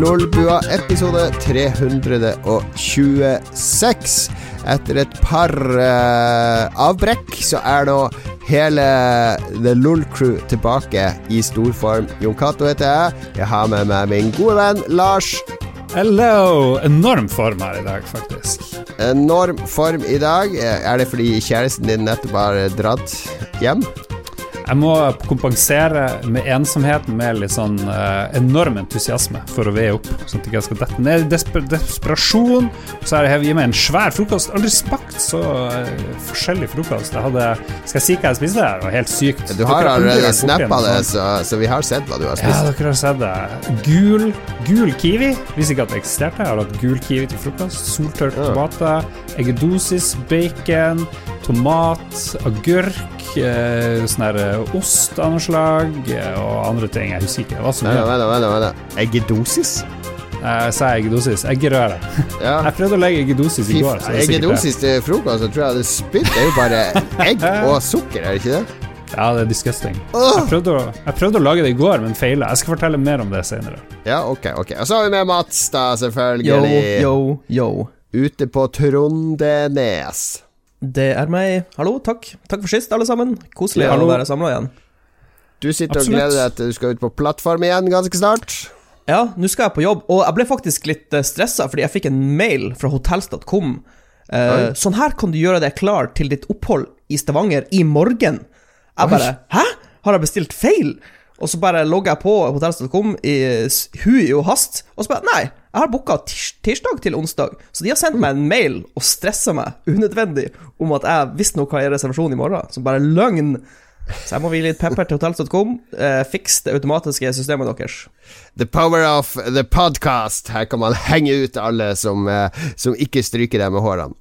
Lolbua episode 326. Etter et par uh, avbrekk så er nå hele The Lol Crew tilbake i storform. Jon Cato heter jeg. Jeg har med meg min gode venn Lars. Hello! Enorm form her i dag, faktisk. Enorm form i dag. Er det fordi kjæresten din nettopp har dratt hjem? Jeg må kompensere med ensomheten med litt sånn uh, enorm entusiasme for å veie opp, sånn at jeg ikke skal dette ned i desper desperasjon. Så har jeg gitt meg en svær frokost. Aldri smakt så uh, forskjellig frokost. Jeg hadde Skal jeg si hva jeg spiste? Det var helt sykt. Du har allerede snappa det, så, så, vi har sett hva du har spist. Ja, dere har sett det. Gul, gul kiwi. Visste ikke at det eksisterte. Jeg har hatt gul kiwi til frokost. Soltørt ja. tomater. Eggedosis, bacon, tomat, agurk Eh, sånn her eh, ost av noe slag eh, og andre ting. Jeg husker ikke hva som Vent, vent, vent. Eggedosis? Jeg sa eggedosis. Eggerøre. Ja. Jeg prøvde å legge eggedosis i går. eggedosis til frokost, så tror jeg det spytt Det er jo bare egg og sukker, er det ikke det? Ja, det er disgusting. Jeg prøvde, å, jeg prøvde, å, lage det i går, men feila. Jeg skal fortelle mer om det senere. Ja, ok, ok. Og så har vi med Mats, da, selvfølgelig. Yo, yo, yo. Ute på Trondenes. Det er meg. Hallo, takk. Takk for sist, alle sammen. Koselig ja, å være samla igjen. Du sitter Absolutt. og gleder deg til du skal ut på plattform igjen ganske snart. Ja, nå skal jeg på jobb, og jeg ble faktisk litt eh, stressa fordi jeg fikk en mail fra hotels.com. Eh, sånn her kan du gjøre deg klar til ditt opphold i Stavanger i morgen. Jeg bare Hæ? Har jeg bestilt feil? Og så bare logger jeg på hotels.com i hui og hast, og så bare Nei, jeg har booka tirs tirsdag til onsdag. Så de har sendt meg en mail og stressa meg unødvendig om at jeg visstnok har reservasjon i morgen, som bare løgn. Så jeg må gi litt pepper til hotels.com. Eh, fiks det automatiske systemet deres. The power of the podcast. Her kan man henge ut alle som, eh, som ikke stryker deg med hårene.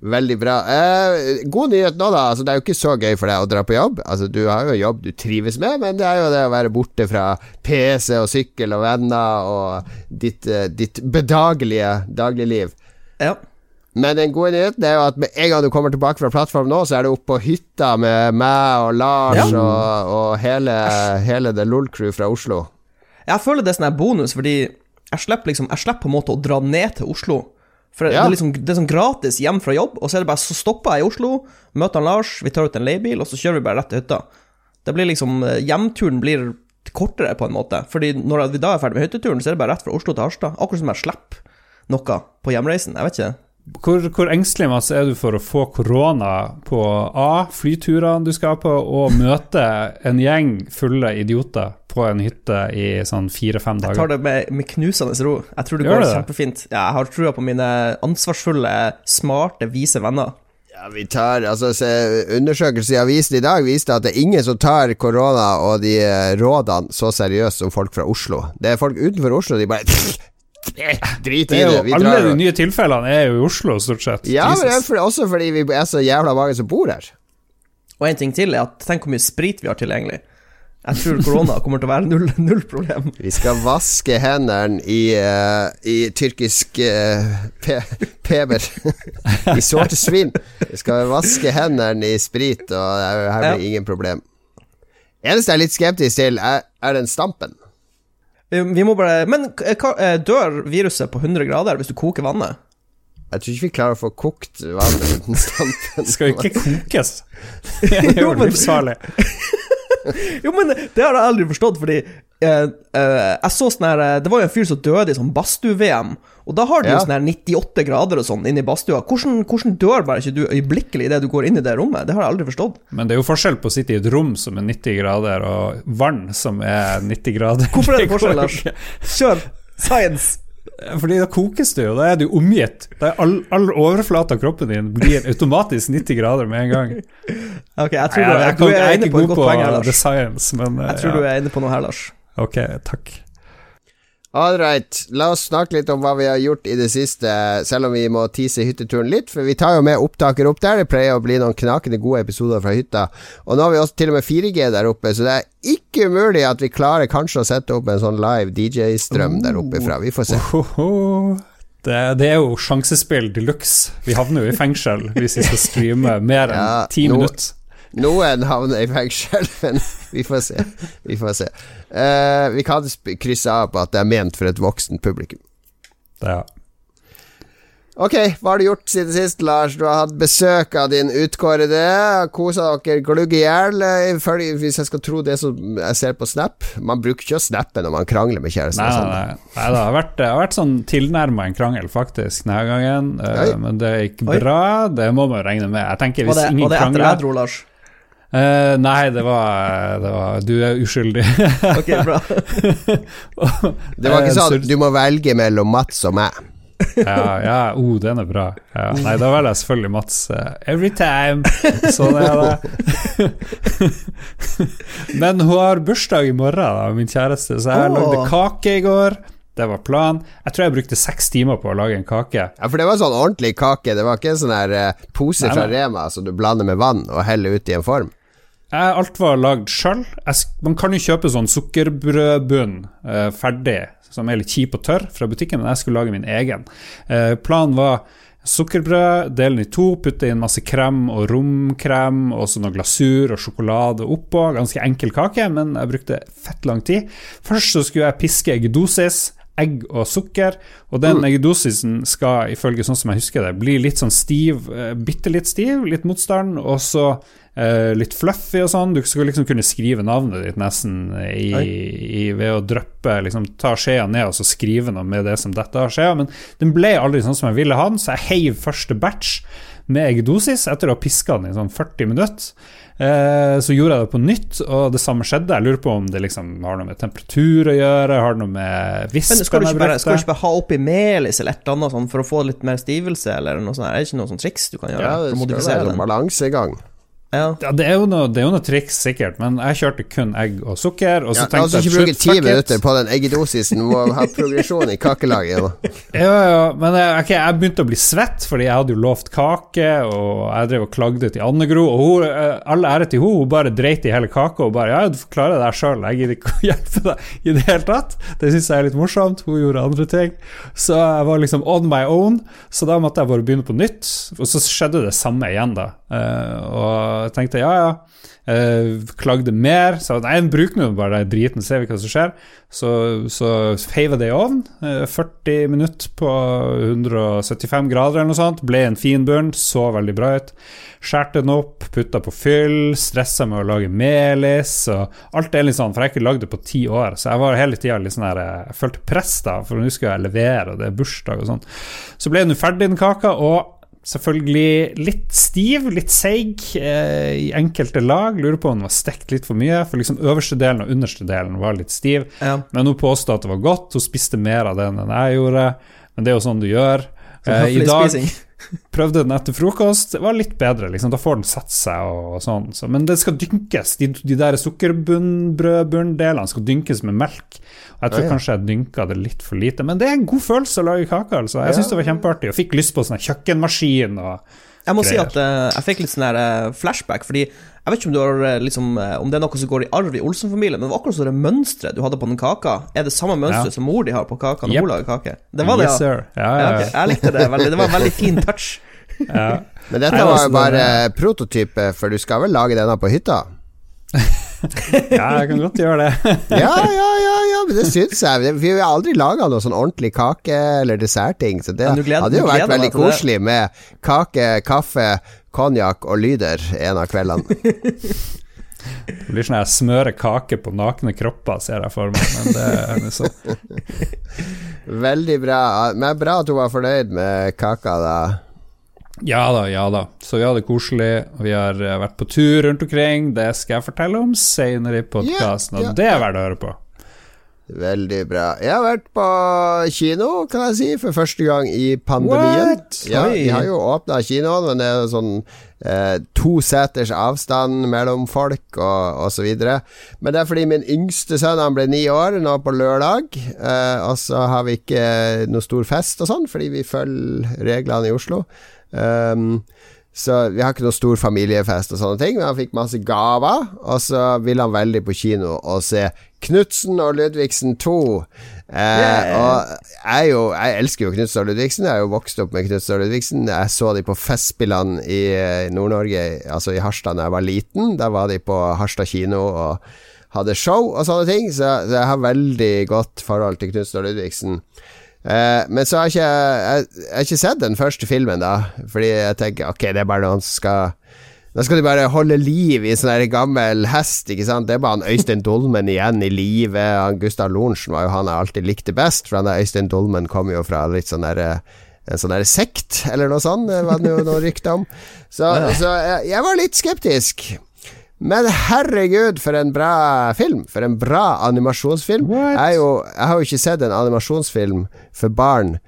Veldig bra. Eh, god nyhet nå, da. Altså, det er jo ikke så gøy for deg å dra på jobb. Altså, du har jo jobb du trives med, men det er jo det å være borte fra PC og sykkel og venner og ditt, uh, ditt bedagelige dagligliv. Ja. Men den gode nyheten er jo at med en gang du kommer tilbake fra plattform nå, så er du oppe på hytta med meg og Lars ja. og, og, hele, hele The LOL-crew fra Oslo. Jeg føler det er sånn bonus, fordi jeg slipper liksom Jeg slipper på en måte å dra ned til Oslo. For ja. det, er liksom, det er sånn gratis hjem fra jobb, og så er det bare så stopper jeg i Oslo, møter han Lars, vi tar ut en leiebil, og så kjører vi bare rett til hytta. Det blir liksom eh, Hjemturen blir kortere, på en måte. Fordi når vi da er ferdig med hytteturen, så er det bare rett fra Oslo til Harstad. Akkurat som jeg slipper noe på hjemreisen. Jeg vet ikke. Hvor, hvor engstelig Mats, er du for å få korona på A, flyturene du skal på, og møte en gjeng fulle idioter på en hytte i sånn fire-fem dager? Jeg tar det med, med, knusende ro. Jeg tror det Gjør går det? kjempefint. Ja, jeg har trua på mine ansvarsfulle, smarte, vise venner. Ja, vi tar, altså Undersøkelser i avisen i dag viste at det er ingen som tar korona og de rådene så seriøst som folk fra Oslo. Det er folk utenfor Oslo, de bare Drit i det. det. alle de nye tilfellene er jo i Oslo, stort sett. Ja, men det er også fordi vi er så jævla mange som bor her. Og en ting til er at tenk hvor mye sprit vi har tilgjengelig. Jeg tror korona kommer til å være null, null problem. Vi skal vaske hendene i, uh, i tyrkisk uh, pe peber. I sorte svin. Vi skal vaske hendene i sprit, og her blir ja. ingen problem. Eneste jeg er litt skeptisk til, er, er den stampen. Vi må bare Men eh, dør viruset på 100 grader hvis du koker vannet? Jeg tror ikke vi klarer å få kokt vannet uten stampen. Det skal jo ikke kokes. Det er jo livsfarlig. jo, men det har jeg aldri forstått, fordi eh, eh, jeg så sånn her Det var jo en fyr som døde i sånn badstue-VM, og da har du ja. jo sånn her 98 grader og sånn inne i badstua. Hvordan, hvordan, dør bare ikke du øyeblikkelig idet du går inn i det rommet? Det har jeg aldri forstått. Men det er jo forskjell på å sitte i et rom som er 90 grader, og vann som er 90 grader. Hvorfor er det forskjell, Lars? Kjør! Science! Fordi da kokes det jo, da er du omgitt. Da er all, all overflate av kroppen din blir automatisk 90 grader med en gang. Ok, jeg tror du, jeg, jeg, du er inne på poeng her, Lars. Science, men, jeg tror ja. du er inne på noe her, Lars. Ok, takk. All right. La oss snakke litt om hva vi har gjort i det siste, selv om vi må tease hytteturen litt. For vi tar jo med opptaker opp der. Det pleier å bli noen knakende gode episoder fra hytta. Og nå har vi også til og med 4G der oppe, så det er ikke umulig at vi klarer kanskje å sette opp en sånn live DJ-strøm der oppe fra. Vi får se. Det, det er jo sjansespill de luxe. Vi havner jo i fengsel hvis vi skal streame mer enn ti ja, minutter. Noen havner i fengsel, men vi får se. Vi får se. Uh, vi kan krysse av på at det er ment for et voksent publikum. Ja. Ok, hva har du gjort siden sist, Lars? Du har hatt besøk av din utkårede. Kosa dere glugg i hjel, eh, hvis jeg skal tro det som jeg ser på Snap. Man bruker ikke å snappe når man krangler med kjæresten. Nei, og nei, sånn. nei. nei det, har vært, det har vært sånn tilnærma en krangel, faktisk, denne gangen. Eh, Oi. men det gikk Oi. bra. Det må man regne med. Jeg tenker Hvis det, ingen var det etter krangler jeg dro, Lars? Eh, Nei, det var, det var Du er uskyldig. Ok, bra. Det var ikke Eh, sånn at du må velge mellom Mats og meg. ja, ja, oh, den er bra. Ja. Nei, da velger jeg selvfølgelig Mats. uh, every time. Sånn er det. Men hun har bursdag i morgen, da, min kjæreste, så jeg oh. lagde kake i går. Det var planen. Jeg tror jeg brukte seks timer på å lage en kake. Ja, For det var sånn ordentlig kake. Det var ikke en sånn her pose Nei, fra nei. Rema som du blander med vann og heller ut i en form. Alt var lagd sjøl. Man kan jo kjøpe sånn sukkerbrødbunn eh, ferdig, som er litt kjip og tørr, fra butikken, men jeg skulle lage min egen. Eh, planen var sukkerbrød, dele den i to, putte inn masse krem og romkrem, og så noe glasur og sjokolade oppå. Ganske enkel kake, men jeg brukte fett lang tid. Først så skulle jeg piske eggedosis. Egg og sukker, og den eggedosisen skal, ifølge sånn som jeg husker det, bli litt sånn stiv, eh, bitte litt stiv, litt motstand, og så eh, litt fluffy og sånn. Du skal liksom kunne skrive navnet ditt nesten i, i, ved å dryppe liksom, Ta skjea ned og så skrive noe med det som detter av skjea. Men den ble aldri sånn som jeg ville ha den, så jeg heiv første batch med eggedosis etter å ha piska den i sånn 40 minutter. Eh, så gjorde jeg det på nytt, og det samme skjedde. Jeg lurer på om det liksom har noe med temperatur å gjøre, har noe med vispen skal du, ikke bare, skal du ikke bare ha oppi melis eller et eller annet sånn for å få litt mer stivelse, eller noe sånt? Er det ikke noe sånt triks du kan gjøre Ja, det skal være en balansegang. Ja. Ja, det er, noe, det er jo noe triks, sikkert, men jeg kjørte kun egg og sukker. Og så Ja, tenkte jeg ikke bruke ti minutter på den eggedosisen. Må ha progresjon i kakelaget. Ja, ja, men jeg, jeg begynte å bli svett, fordi jeg hadde jo lovt kake, og jeg drev og klagde til Anne-Gro, og hun, eh, all ære til henne, hun bare dreit i hele kaka og bare Ja, du får klare der sjøl, jeg gidder ikke å hjelpe deg i det hele tatt. Det syns jeg er litt morsomt, hun gjorde andre ting. Så jeg var liksom on my own, så da måtte jeg bare begynne på nytt, og så skjedde det samme igjen, da. Eh, jeg tenkte ja, ja. Eh, klagde mer, sa nei, bruk nå bare den driten, ser vi hva som skjer. Så, så feiva det i ovnen. eh, 40 minutter på 175 grader eller noe sånt. Ble en fin bunn, så veldig bra ut. Skjærte den opp, putta på fyll, stressa med å lage melis. Og alt er litt sånn, for jeg har ikke lagd det på ti år, så jeg var hele tida litt sånn her eh, Jeg følte press, da, for nå skulle jeg levere, og det er bursdag og sånn. Så ble den ferdig, den kaka, og Selvfølgelig litt stiv, litt seig eh, i enkelte lag. Lurer på om den var stekt litt for mye, for liksom øverste delen og underste delen var litt stiv. ja. Men hun påstod at det var godt, hun spiste mer av den enn jeg gjorde. Men det er jo sånn du gjør. Eh, I dag prøvde den etter frokost, det var litt bedre, liksom. Da får den satt seg og, og sånn. Så, men det skal dynkes. De, de der sukkerbunndelene skal dynkes med melk. Jeg tror Ja, ja. kanskje jeg dynka det litt for lite, men det er en god følelse å lage kake, altså. Jeg Ja. syns det var kjempeartig, og fikk lyst på sånn kjøkkenmaskin og Jeg må si at uh, jeg fikk litt sånn her eh, flashback, fordi jeg vet ikke om, du har, eh, liksom, om det er noe som går i arv i Olsen-familien, men det var akkurat så det mønsteret du hadde på den kaka, er det samme mønsteret Ja. som mor di har på kaka når Yep. hun lager kake. Det var det, yes, ja. sir. Ja, ja ja, ok. Jeg likte det veldig. Det var en veldig fin touch. ja. Men dette var altså, jo bare prototypet prototype, for du skal vel lage denne på hytta? ja, jeg kan godt gjøre det. Ja, ja, ja, ja men det syns jeg. Vi har aldri laga noe sånn ordentlig kake- eller dessertting, så det gleder- hadde jo vært gleder veldig koselig det. med kake, kaffe, konjakk og lyder en av kveldene. Det blir sånn jeg smører kake på nakne kropper, ser jeg for meg. Men det er sånn. Veldig bra. Men bra at hun var fornøyd med kaka, da. Ja da, ja da. Så vi har det koselig. Vi har eh, vært på tur rundt omkring. Det skal jeg fortelle om senere i podkasten, yeah, yeah, og det er verdt å høre på. Veldig bra. Jeg har vært på kino, kan jeg si, for første gang i pandemien. Ja, de har jo åpna kinoen, men det er sånn eh, to seters avstand mellom folk og, osv. Men det er fordi min yngste sønn han ble ni år nå på lørdag, eh, og så har vi ikke noe stor fest og sånn, fordi vi følger reglene i Oslo. Um, så vi har ikke noe stor familiefest og sånne ting, men han fikk masse gaver. Og så ville han veldig på kino og se Knutsen og Ludvigsen 2. Eh, Yeah. Og jeg, jo, jeg elsker jo Knutsen og Ludvigsen. Jeg er jo vokst opp med Knutsen og Ludvigsen. Jeg så de på Festspillene i eh, Nord-Norge, altså i Harstad da jeg var liten. Da var de på Harstad kino og hadde show og sånne ting, så, så jeg har veldig godt forhold til Knutsen og Ludvigsen. Eh, men så har jeg ikke jeg, jeg har ikke sett den første filmen, da. Fordi jeg tenker ok, det er bare noen som skal Da skal de bare holde liv i sånn gammel hest, ikke sant. Det er bare han Øystein Dolmen igjen i live. Han Gustav Lorentzen var jo han jeg alltid likte best, for han der Øystein Dolmen kom jo fra litt sånn derre en sånn der sekt, eller noe sånt, var det jo noe rykte om. Så, så jeg, jeg var litt skeptisk. Men herregud, for en bra film. For en bra animasjonsfilm. Jeg, jo, jeg har jo ikke sett en animasjonsfilm for barn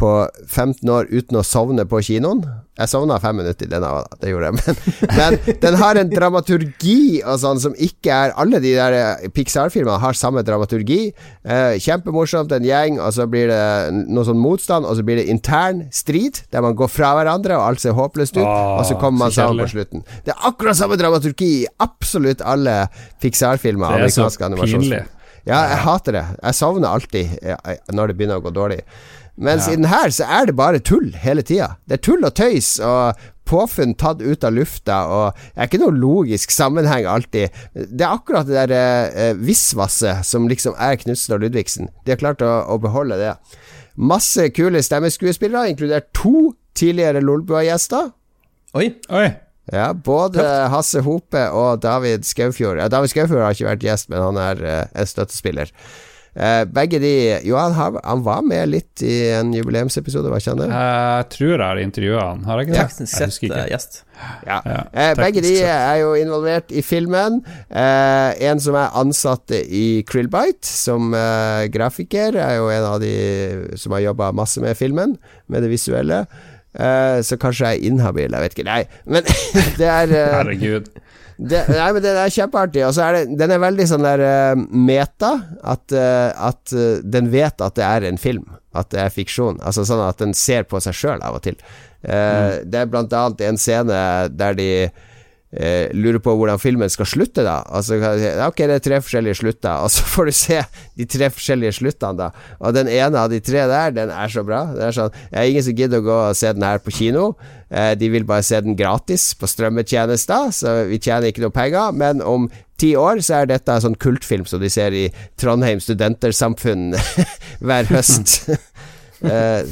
på 15 år uten å sovne på kinoen. Jeg sovna fem minutter i den, det gjorde jeg. Men, men den har en dramaturgi og sånn som ikke er Alle de der eh, Pixar-filmene har samme dramaturgi. Eh, kjempemorsomt, en gjeng, og så blir det noe sånn motstand, og så blir det intern strid, der man går fra hverandre, og alt ser håpløst ut, Åh, og så kommer man så sammen på slutten. Det er akkurat samme dramaturgi i absolutt alle Pixar-filmer. Det er så pinlig. Ja, jeg hater det. Jeg sovner alltid eh, når det begynner å gå dårlig. Mens Ja. i den her så er det bare tull hele tida. Det er tull og tøys og påfunn tatt ut av lufta, og det er ikke noe logisk sammenheng alltid. Det er akkurat det der eh, visvasset som liksom er Knutsen og Ludvigsen. De har klart å, å beholde det. Masse kule stemmeskuespillere, inkludert to tidligere Lolbua-gjester. Oi. Oi. Ja, både Hasse Hope og David Skaufjord. Ja, David Skaufjord har ikke vært gjest, men han er eh, en støttespiller. Eh, begge de Jo, han, har, han var med litt i en jubileumsepisode, var ikke han det? Jeg tror jeg har intervjua han, har jeg ikke det? Teknisk Jeg sett husker eh, ikke. gjest. Ja. Ja, Eh, begge de er jo involvert i filmen. Eh, en som er ansatt i Krillbite, som eh, grafiker, er jo en av de som har jobba masse med filmen, med det visuelle. Eh, så kanskje jeg er inhabil, jeg vet ikke. Nei, men det er eh, Herregud. Det, nei, men det er kjempeartig. Og så er det, den er veldig sånn der uh, meta. At, uh, at uh, den vet at det er en film. At det er fiksjon. Altså sånn at den ser på seg sjøl av og til. Mm. Det er blant annet en scene der de lurer på hvordan filmen skal slutte, da. Altså, ok, det er tre forskjellige slutter, og så får du se de tre forskjellige sluttene, da. Og den ene av de tre der, den er så bra. Det er sånn Jeg er ingen som gidder å gå og se den her på kino. Eh, de vil bare se den gratis på strømmetjenester, så vi tjener ikke noe penger. Men om ti år så er dette en sånn kultfilm som de ser i Trondheim studentersamfunn hver høst. Eh,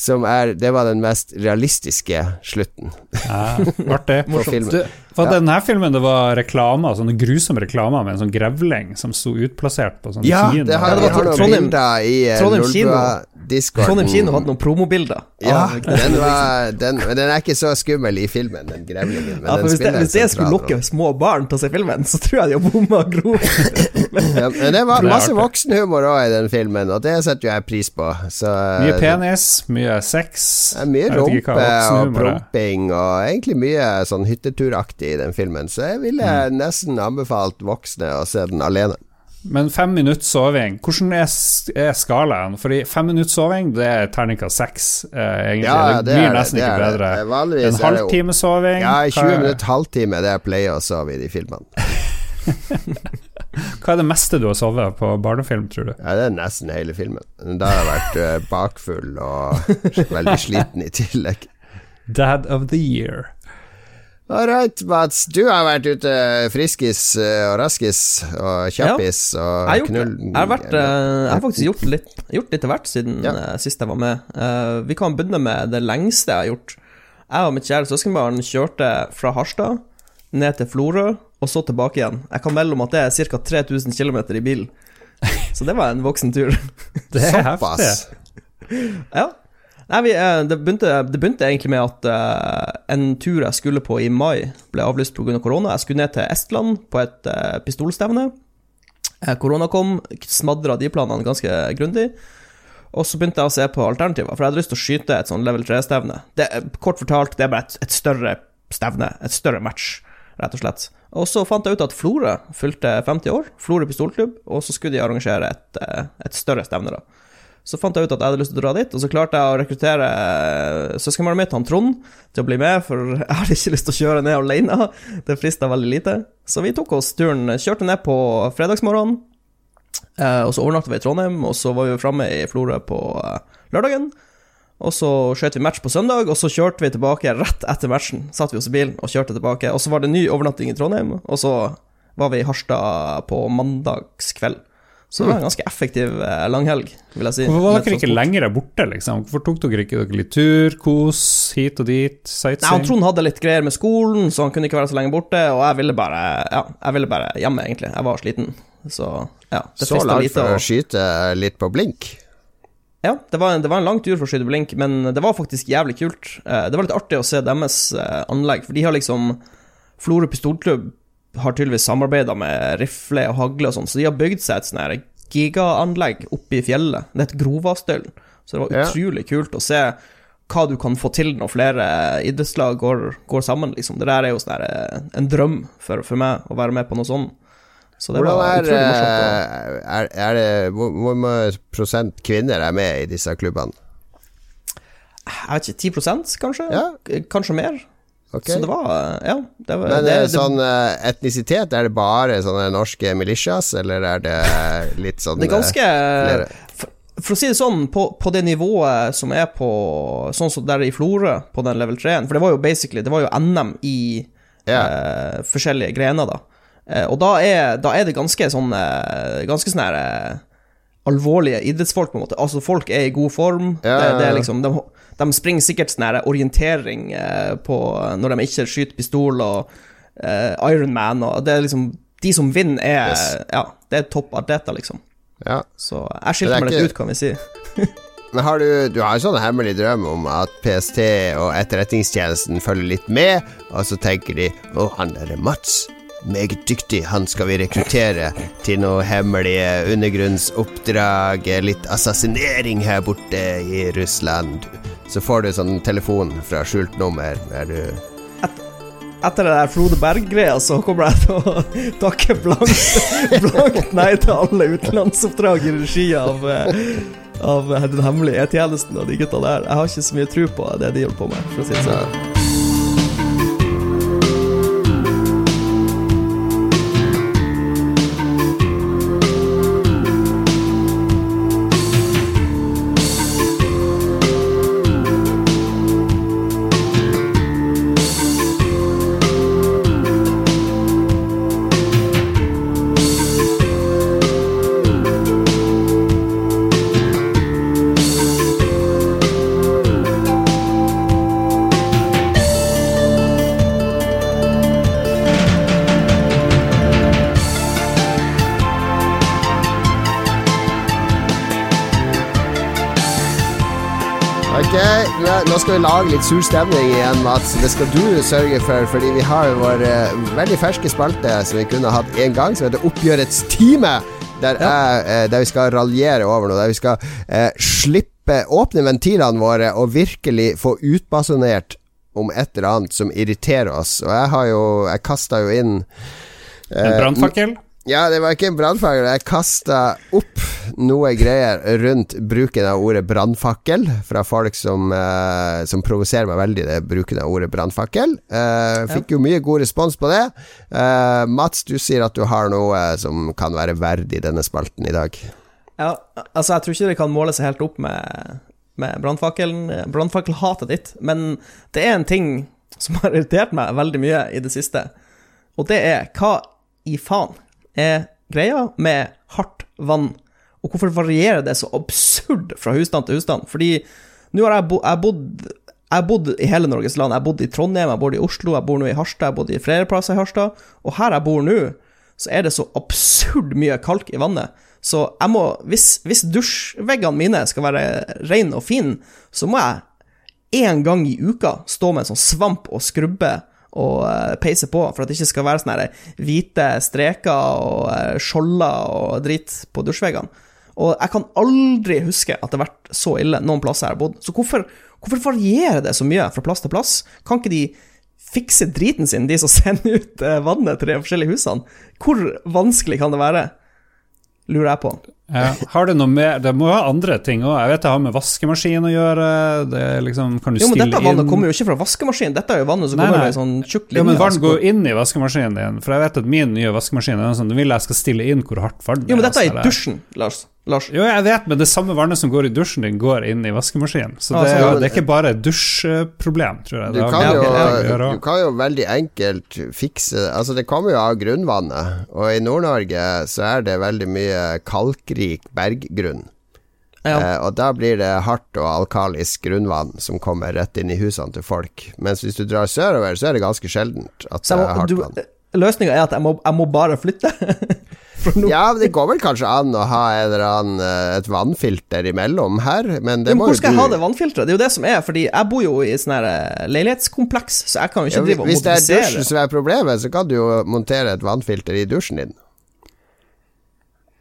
som er Det var den mest realistiske slutten Ja, artig. det. Du, for Ja. denne filmen det var reklamer, sånne grusomme reklamer med en sånn grevling som sto utplassert på sånne Ja, kino. det har, Ja, det har noen Trondheim- bilder i eh, Trondheim kino. Lolbua-discorden. Trondheim kino hadde noen promobilder. Ja, av- den, var, den, men den er ikke så skummel i filmen, den grevlingen. Men Ja, for den hvis, det, hvis jeg skulle lokke små barn til å se filmen, så tror jeg de har bomma grovt. Ja, men det var masse voksenhumor òg i den filmen, og det setter jo jeg pris på. Så, Mye penis, mye sex. Er mye rumpe og promping og egentlig mye sånn hytteturaktig i den filmen, så jeg ville Mm. nesten anbefalt voksne å se den alene. Men fem minutts soving, hvordan er, er skalaen? Fordi fem minutts soving, det er terningkast seks, eh, egentlig. Ja, det det blir det, nesten det ikke bedre. Vanligvis En halvtime soving? Ja, i 20 er, minutter, halvtime, det jeg pleier å sove i de filmene. hva er det meste du har sovet på barnefilm, tror du? Ja, det er nesten hele filmen. Da har jeg vært eh, bakfull og veldig sliten i tillegg. Dad of the year. All right, Mats. Du har vært ute friskis eh, og raskis og kjappis ja, og knull... jeg har, vært, eh, jeg har faktisk gjort litt, gjort litt av hvert siden Ja. eh, sist jeg var med. Vi kan begynne med det lengste jeg har gjort. Jeg og mitt kjære søskenbarn kjørte fra Harstad ned til Florø, og så tilbake igjen. Jeg kan melde om at det er ca. 3000 km i bil. Så det var en voksen tur. Det er heftig. Ja. Nei, vi, eh, det, begynte, det begynte egentlig med at uh, en tur jeg skulle på i mai, ble avlyst pga. korona. Jeg skulle ned til Estland på et uh, pistolstevne. Korona kom, smadra de planene ganske grundig. Og så begynte jeg å se på alternativer, for jeg hadde lyst til å skyte et sånn level 3-stevne. Kort fortalt, det er bare et, et, større stevne, et større match, rett og slett. Og så fant jeg ut at Florø fylte 50 år, Florø pistolklubb, og så skulle de arrangere et, et større stevne, da. Så fant jeg ut at jeg hadde lyst til å dra dit, og så klarte jeg å rekruttere eh, søskenbarnet mitt, han Trond, til å bli med, for jeg hadde ikke lyst til å kjøre ned alene. Det frista veldig lite. Så vi tok oss turen, kjørte ned på fredagsmorgenen, eh, og så overnatta vi i Trondheim, og så var vi framme i Florø på eh, lørdagen. Og så skjøt vi match på søndag, og så kjørte vi tilbake rett etter matchen. Satt vi oss i bilen og kjørte tilbake. Og så var det ny overnatting i Trondheim, og så var vi i Harstad på mandagskveld. Så det var en ganske effektiv eh, langhelg, vil jeg si. Hvorfor var dere ikke lenger borte, liksom? Hvorfor tok dere ikke dere litt tur, kos, hit og dit, Nei, han sightseeing? Trond hadde litt greier med skolen, så han kunne ikke være så lenge borte, og jeg ville bare Ja, jeg ville bare hjemme, egentlig. Jeg var sliten. Så ja, det Så langt lite. for å skyte litt på blink. ja, det var, en, det var en lang tur for å skyte blink, men det var faktisk jævlig kult. Eh, Det var litt artig å se deres eh, anlegg, for de har liksom Florø pistolklubb har tydeligvis samarbeida med rifle og hagle og sånn, så de har bygd seg et sånn gigaanlegg oppe i fjellet. Det heter Grovastølen. Så det var utrolig kult å se hva du kan få til når flere idrettslag går, går sammen, liksom. Det der er jo sånn eh, en drøm for, for meg, å være med på noe sånt. Så det Hvordan var utrolig morsomt. eh, er, er det Hvor hvor mange prosent kvinner er med i disse klubbene? Jeg vet ikke, 10 kanskje? Ja. Kanskje mer? Ok. Så det var Ja. Det var, Men det, eh, det, sånn eh, etnisitet, er det bare sånne norske militias, eller er det litt sånn det er ganske eh, for, for å si det sånn, på, på det nivået som er på Sånn som der i Florø, på den level 3-en For det var jo basically Det var jo NM i yeah. eh, forskjellige grener, da. Eh, og da er, da er det ganske sånn eh, Ganske sånn her eh, alvorlige idrettsfolk, på en måte. Altså, folk er i god form. Ja, det, det er ja. liksom de, de springer sikkert sånn orientering eh, på når de ikke skyter pistol og uh, Ironman og Det er liksom De som vinner, er Yes. Ja, det er topp atleter, liksom. Ja. Så jeg skilte meg litt ikke- ut, kan vi si. Men har du, du har jo sånn hemmelig drøm om at PST og Etterretningstjenesten følger litt med, og så tenker de Å, han der Mats, meget dyktig, han skal vi rekruttere til noe hemmelige undergrunnsoppdrag, litt assassinering her borte i Russland. Så får du sånn telefon fra skjult nummer der du Etter det der Frode Berg-greia, så kommer jeg til å takke blankt, blankt nei til alle utenlandsoppdrag i regi av, eh, av den hemmelige E-tjenesten og de gutta der. Jeg har ikke så mye tro på det de holder på med, for å si det sånn. Skal vi lage litt sur stemning igjen, Mats. Det skal du sørge for, fordi vi har vår eh, veldig ferske spalte som vi kunne hatt én gang, som heter Oppgjørets time. Der, jeg, eh, der vi skal raljere over noe. Der vi skal eh, slippe åpne ventilene våre og virkelig få utbasunert om et eller annet som irriterer oss. Og jeg har jo Jeg kasta jo inn En eh, brannfakkel? Ja, det var ikke en brannfakkel. Jeg kasta opp noe greier rundt bruken av ordet brannfakkel fra folk som, eh, som provoserer meg veldig, det bruken av ordet brannfakkel. Eh, fikk jo mye god respons på det. Eh, Mats, du sier at du har noe som kan være verdig denne spalten i dag. Ja, altså, jeg tror ikke det kan måle seg helt opp med, med brannfakkelhatet ditt, men det er en ting som har irritert meg veldig mye i det siste, og det er hva i faen er greia med hardt vann, og hvorfor varierer det så absurd fra husstand til husstand? Fordi nå har jeg, bo, jeg bodd jeg har bodd i hele Norges land. Jeg har bodd i Trondheim, jeg har bodd i Oslo, jeg bor nå i Harstad, jeg har bodd i flere plasser i Harstad. Og her jeg bor nå, så er det så absurd mye kalk i vannet. Så jeg må, hvis, hvis dusjveggene mine skal være rene og fine, så må jeg én gang i uka stå med en sånn svamp og skrubbe og eh, peise på, for at det ikke skal være sånne hvite streker og uh, skjolder og drit på dusjveggene. Og jeg kan aldri huske at det har vært så ille noen plasser jeg har bodd. Så hvorfor, hvorfor varierer det så mye fra plass til plass? Kan ikke de fikse driten sin, de som sender ut eh, vannet til de forskjellige husene? Hvor vanskelig kan det være? Lurer jeg på. Ja. Har det noe mer Det må jo ha andre ting òg. Jeg vet det har med vaskemaskin å gjøre. Det liksom, kan du Jo, men dette vannet inn kommer jo ikke fra vaskemaskinen. Dette er jo vannet som Nei, kommer nei. en sånn tjukk Ja, Jo, men vann går inn i vaskemaskinen din. For jeg vet at min nye vaskemaskin er sånn, den vil jeg skal stille inn hvor hardt vann Jo, men dette er i dusjen, Lars. Lars. Jo, jeg vet, men det samme vannet som går i dusjen din, går inn i vaskemaskinen. Så det, er- det er ikke bare et dusjproblem, tror jeg. Du kan, jo, du kan jo veldig enkelt fikse Altså, det kommer jo av grunnvannet, og i Nord-Norge så er det veldig mye kalkrik berggrunn. Ja. Eh, og da blir det hardt og alkalisk grunnvann som kommer rett inn i husene til folk. Mens hvis du drar sørover, så er det ganske sjeldent at det er hardt vann. løsninga er at jeg må, jeg må bare flytte. Ja, men det går vel kanskje an å ha annen, eh, et vannfilter imellom her, men det men må hvor skal jeg ha det vannfilteret? Det er jo det som er, fordi jeg bor jo i sånn eh, leilighetskompleks, så jeg kan jo ikke ja, drive og Hvis det er dusjen som er problemet, så kan du jo montere et vannfilter i dusjen din.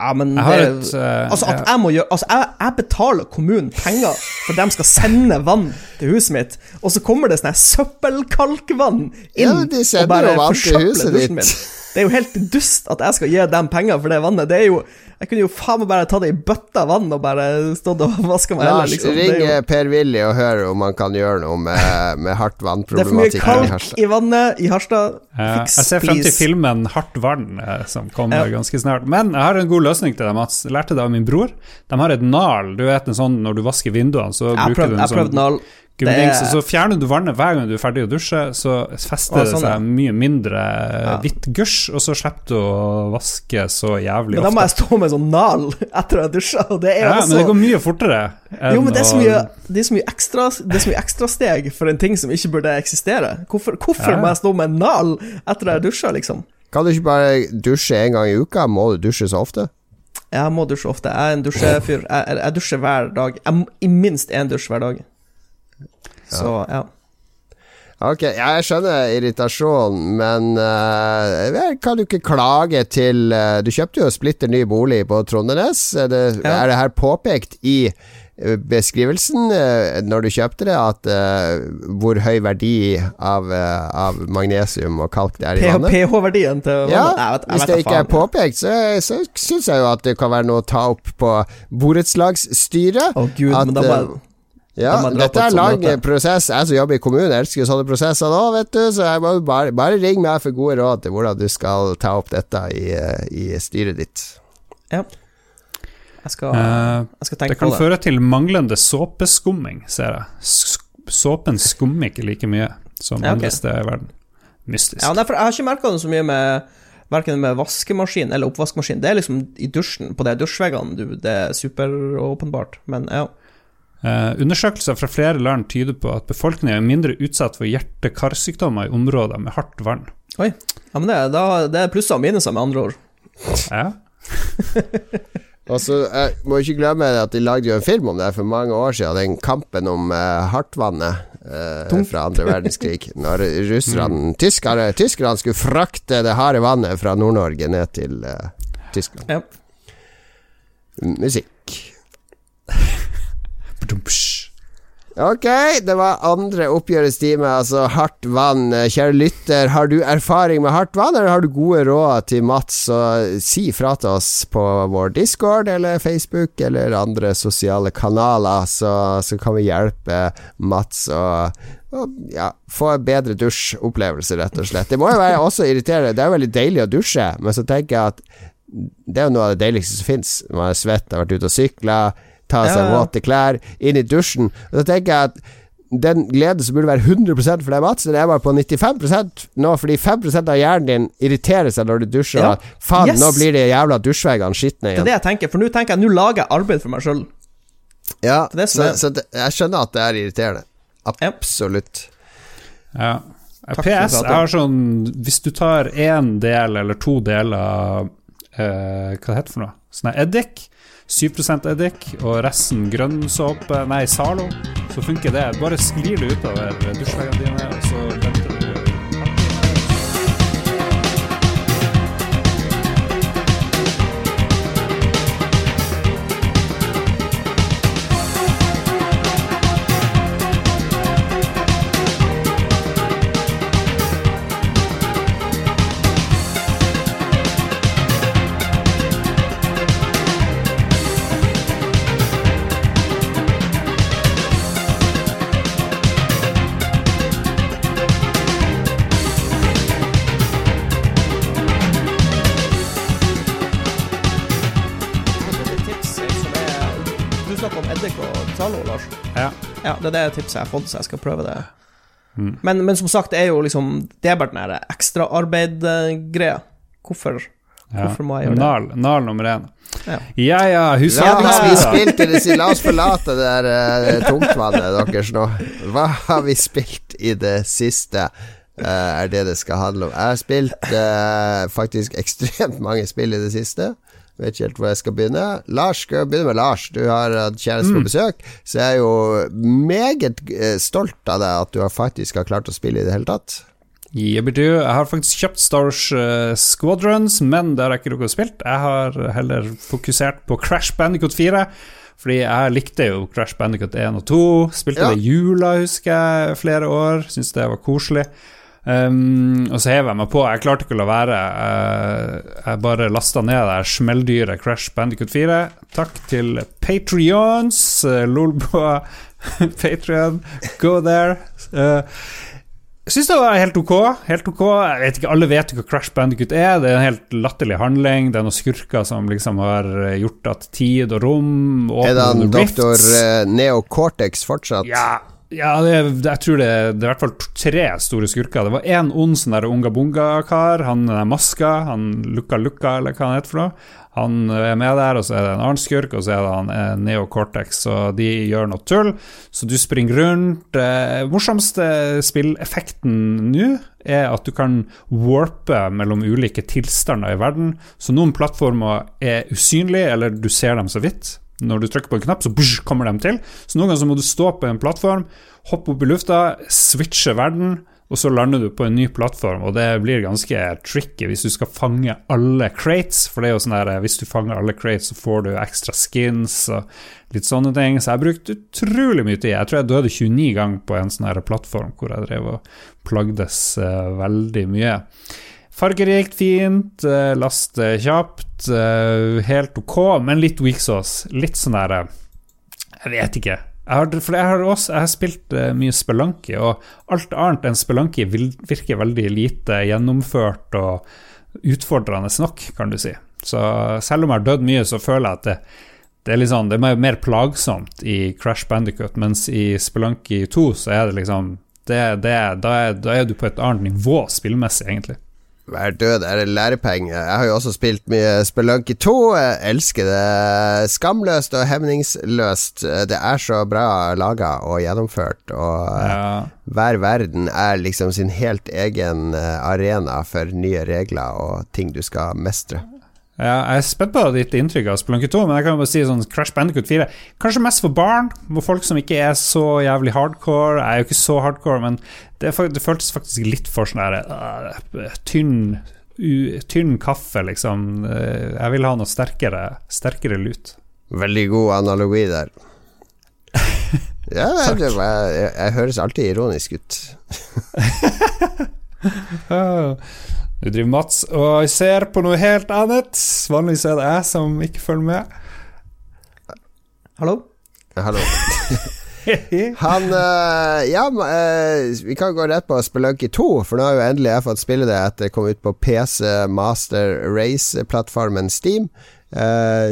Ja, men Jeg har det, et, uh, altså at jeg må gjøre Altså, jeg, jeg betaler kommunen penger for de skal sende vann til huset mitt, og så kommer det sånn søppelkalkvann inn Ja, de og bare forsøpler huset dusjen min. Det er jo helt dust at jeg skal gi dem penger for det vannet. Det er jo Jeg kunne jo faen meg bare ta det i bøtta vann og bare stått og vaska meg Lars, liksom. Ring jo eh, Per-Willy og hør om han kan gjøre noe med, med hardt det er for mye kalk i vannet i Harstad. Ja, Fiks, jeg ser frem til filmen 'Hardt vann', eh, som kommer Ja. ganske snart. Men jeg har en god løsning til deg, Mats. Jeg lærte det av min bror. De har et nal. Du vet en sånn når du vasker vinduene, så Jeg bruker prøvd, du en sånn. Gummidings, er- så fjerner du vannet hver gang du er ferdig å dusje, så fester Å, det sånn, ja. seg mye mindre Ja. hvitt gusj, og så slipper du å vaske så jævlig Men da må jeg stå med sånn nal etter å ha dusja, og det er Ja, også men det går mye fortere. enn Jo, men det er så mye, det er så mye ekstra Det er så mye ekstrasteg for en ting som ikke burde eksistere. Hvorfor, hvorfor Ja. må jeg stå med nal etter å ha dusja, liksom? Kan du ikke bare dusje en gang i uka? Må du dusje så ofte? Jeg må dusje ofte. Jeg er en dusjefyr. Jeg, jeg dusjer hver dag. Jeg, I minst én dusj hver dag. Så, ja. Ok, jeg skjønner irritasjonen, men uh, kan du ikke klage til uh, Du kjøpte jo splitter ny bolig på Trondenes. Er det, Ja. er det her påpekt i eh, beskrivelsen uh, når du kjøpte det, at uh, hvor høy verdi av, av magnesium og kalk det er i vannet? pH-verdien til Ja. Nei, vet- hvis det ikke ikke er påpekt, så, så syns jeg jo at det kan være noe å ta opp på borettslagsstyret. Å gud, at, men da må jeg Ja, dette er sånt lang prosess. Jeg som jobber i kommunen, elsker jo sånne prosesser nå, vet du. Så jeg må bare, bare ring meg for gode råd til hvordan du skal ta opp dette i, eh, i styret ditt. Ja. Jeg skal, Eh, jeg skal Det tenke kan på det. føre til manglende såpeskumming, ser jeg. Såpen skummer ikke like mye som Ja, okay. andre steder i verden. Mystisk. Ja, derfor, jeg har ikke merka det så mye med Verken med vaskemaskin eller oppvaskmaskin. Det er liksom i dusjen, på de dusjveggene, det er superåpenbart. Men ja. Eh, undersøkelser fra flere land tyder på at befolkningen er mindre utsatt for hjerte-karsykdommer i områder med hardt vann. Oi. Ja, men det, er- da, det er plusser og minuser, med andre ord. Ja. Og så eh, må ikke glemme at de lagde jo en film om det for mange år siden, den kampen om uh, hardtvannet uh, fra andre verdenskrig. Når russerne mm. tyskerne skulle frakte det harde vannet fra Nord-Norge ned til uh, Tyskland. Ja. Musikk. Ok, det var andre oppgjørets time, altså hardt vann. Kjære lytter, har du erfaring med hardt vann, eller har du gode råd til Mats, så si fra til oss på vår Discord eller Facebook eller andre sosiale kanaler, så, så kan vi hjelpe Mats å ja, få en bedre dusjopplevelse, rett og slett. Det må jo være også irriterende. Det er veldig deilig å dusje, men så tenker jeg at det er jo noe av det deiligste som fins. Man er svett, har vært ute og sykla, ta seg Ja, våte klær, inn i dusjen. Og så tenker jeg at den gleden som burde være 100% for deg, Mats, den er bare på 95% nå, fordi 5 av hjernen din irriterer seg når du dusjer. Ja. Faen, Yes. nå blir de jævla dusjveggene skitne Det er det jeg tenker, for nå tenker jeg Nå lager jeg arbeid for meg sjøl. Ja, så, er. så det, jeg skjønner at det er irriterende. Absolutt. Ja. PS, jeg har sånn Hvis du tar én del eller to deler eh, Hva det heter for noe? Sånn eddik. 7% eddik og resten grønn såpe, nei, Zalo, så funker det. Bare sklir det utover dusjveggene dine, og så Ja. Det er det tipset jeg har fått, så jeg skal prøve det. Men, men som sagt, det er jo liksom Det er bare den der ekstraarbeid-greia. Hvorfor, Ja. hvorfor må jeg gjøre det? Nal, Nal nummer én. Ja. Ja ja, Hva har vi spilt? La oss forlate det der uh, tungtvannet deres nå. Hva har vi spilt i det siste? Uh, er det det skal handle om. Jeg har spilt uh, faktisk ekstremt mange spill i det siste. Vet ikke helt hvor jeg skal begynne. Lars, skal jeg begynne med Lars. Du har hatt kjæreste på besøk, så jeg er jo meget eh, stolt av deg at du faktisk har klart å spille i det hele tatt. Jibbidu. Jeg har faktisk kjøpt Star Wars eh, Squadrons, men det har jeg ikke rukket å spille. Jeg har heller fokusert på Crash Bandicoot 4. Fordi jeg likte jo Crash Bandicoot 1 og 2. Spilte Ja. det i jula, husker jeg, flere år. Syns det var koselig. Um, og så hev jeg meg på. Jeg klarte ikke å la være. Uh, jeg bare lasta ned det her smelldyret Crash Bandicoot 4. Takk til Patrions. Uh, Lolboa Patrion, go there. Uh, jeg syns det var helt ok. Helt ok. Jeg vet ikke, Alle vet jo hva Crash Bandicoot er. Det er en helt latterlig handling. Det er noen skurker som liksom har eh, gjort at tid og rom Er det han doktor eh, Neo Cortex fortsatt? Ja, ja det, er- jeg tror det, det er i hvert fall tre store skurker. Det var én ond sånn der unga bunga-kar. Han den maska, han Lukka Lukka, eller hva han heter for noe. Han er med der, og så er det en annen skurk, og så er det han eh, Neo Cortex. Så de gjør noe tull. Så du springer rundt. Eh, morsomste spilleffekten nå er at du kan warpe mellom ulike tilstander i verden. Så noen plattformer er usynlige, eller du ser dem så vidt. Når du trykker på en knapp, så bush, kommer de til. Så noen ganger så må du stå på en plattform, hoppe opp i lufta, switche verden, og så lander du på en ny plattform, og det blir ganske tricky hvis du skal fange alle crates, for det er jo sånn der hvis du fanger alle crates, så får du ekstra skins og litt sånne ting. Så jeg brukte utrolig mye tid. Jeg tror jeg døde 29 ganger på en sånn plattform hvor jeg drev og plagdes eh, veldig mye. Fargerikt, fint, last laste kjapt, eh, helt ok, men litt weak sauce. Litt sånn der eh, Jeg vet ikke. Jeg har, for jeg har også jeg har spilt uh, mye Spelunky, og alt annet enn Spelunky virker veldig lite gjennomført og utfordrende nok, kan du si. Så selv om jeg har dødd mye, så føler jeg at det, det er sånn, det er mer- plagsomt i Crash Bandicoot, mens i Spelunky 2 så er det liksom det, det, da, er, da er du på et annet nivå spillmessig, egentlig. Hver død er en lærepenge. Jeg har jo også spilt mye Spelunky 2. Jeg elsker det. Skamløst og hemningsløst. Det er så bra laga og gjennomført, og Ja. hver verden er liksom sin helt egen eh, arena for nye regler og ting du skal mestre. Ja, jeg er spent på ditt inntrykk av Spelunky 2, men jeg kan jo bare si sånn Crash Bandicoot 4 Kanskje mest for barn, for folk som ikke er så jævlig hardcore. Jeg er jo ikke så hardcore, men det, det føltes faktisk litt for sånn der uh, tynn, u, tynn kaffe, liksom. Uh, Jeg vil ha noe sterkere, sterkere lut. Veldig god analogi der. Ja, det, det, jeg, jeg, jeg høres alltid ironisk ut. Du driver Mats og ser på noe helt annet. Vanligvis er det jeg som ikke følger med. Hallo? Hallo. Han eh, Ja, eh, vi kan gå rett på Spelunky 2, for nå har jo endelig jeg fått spille det etter det kom ut på PC Master Race-plattformen Steam. Eh,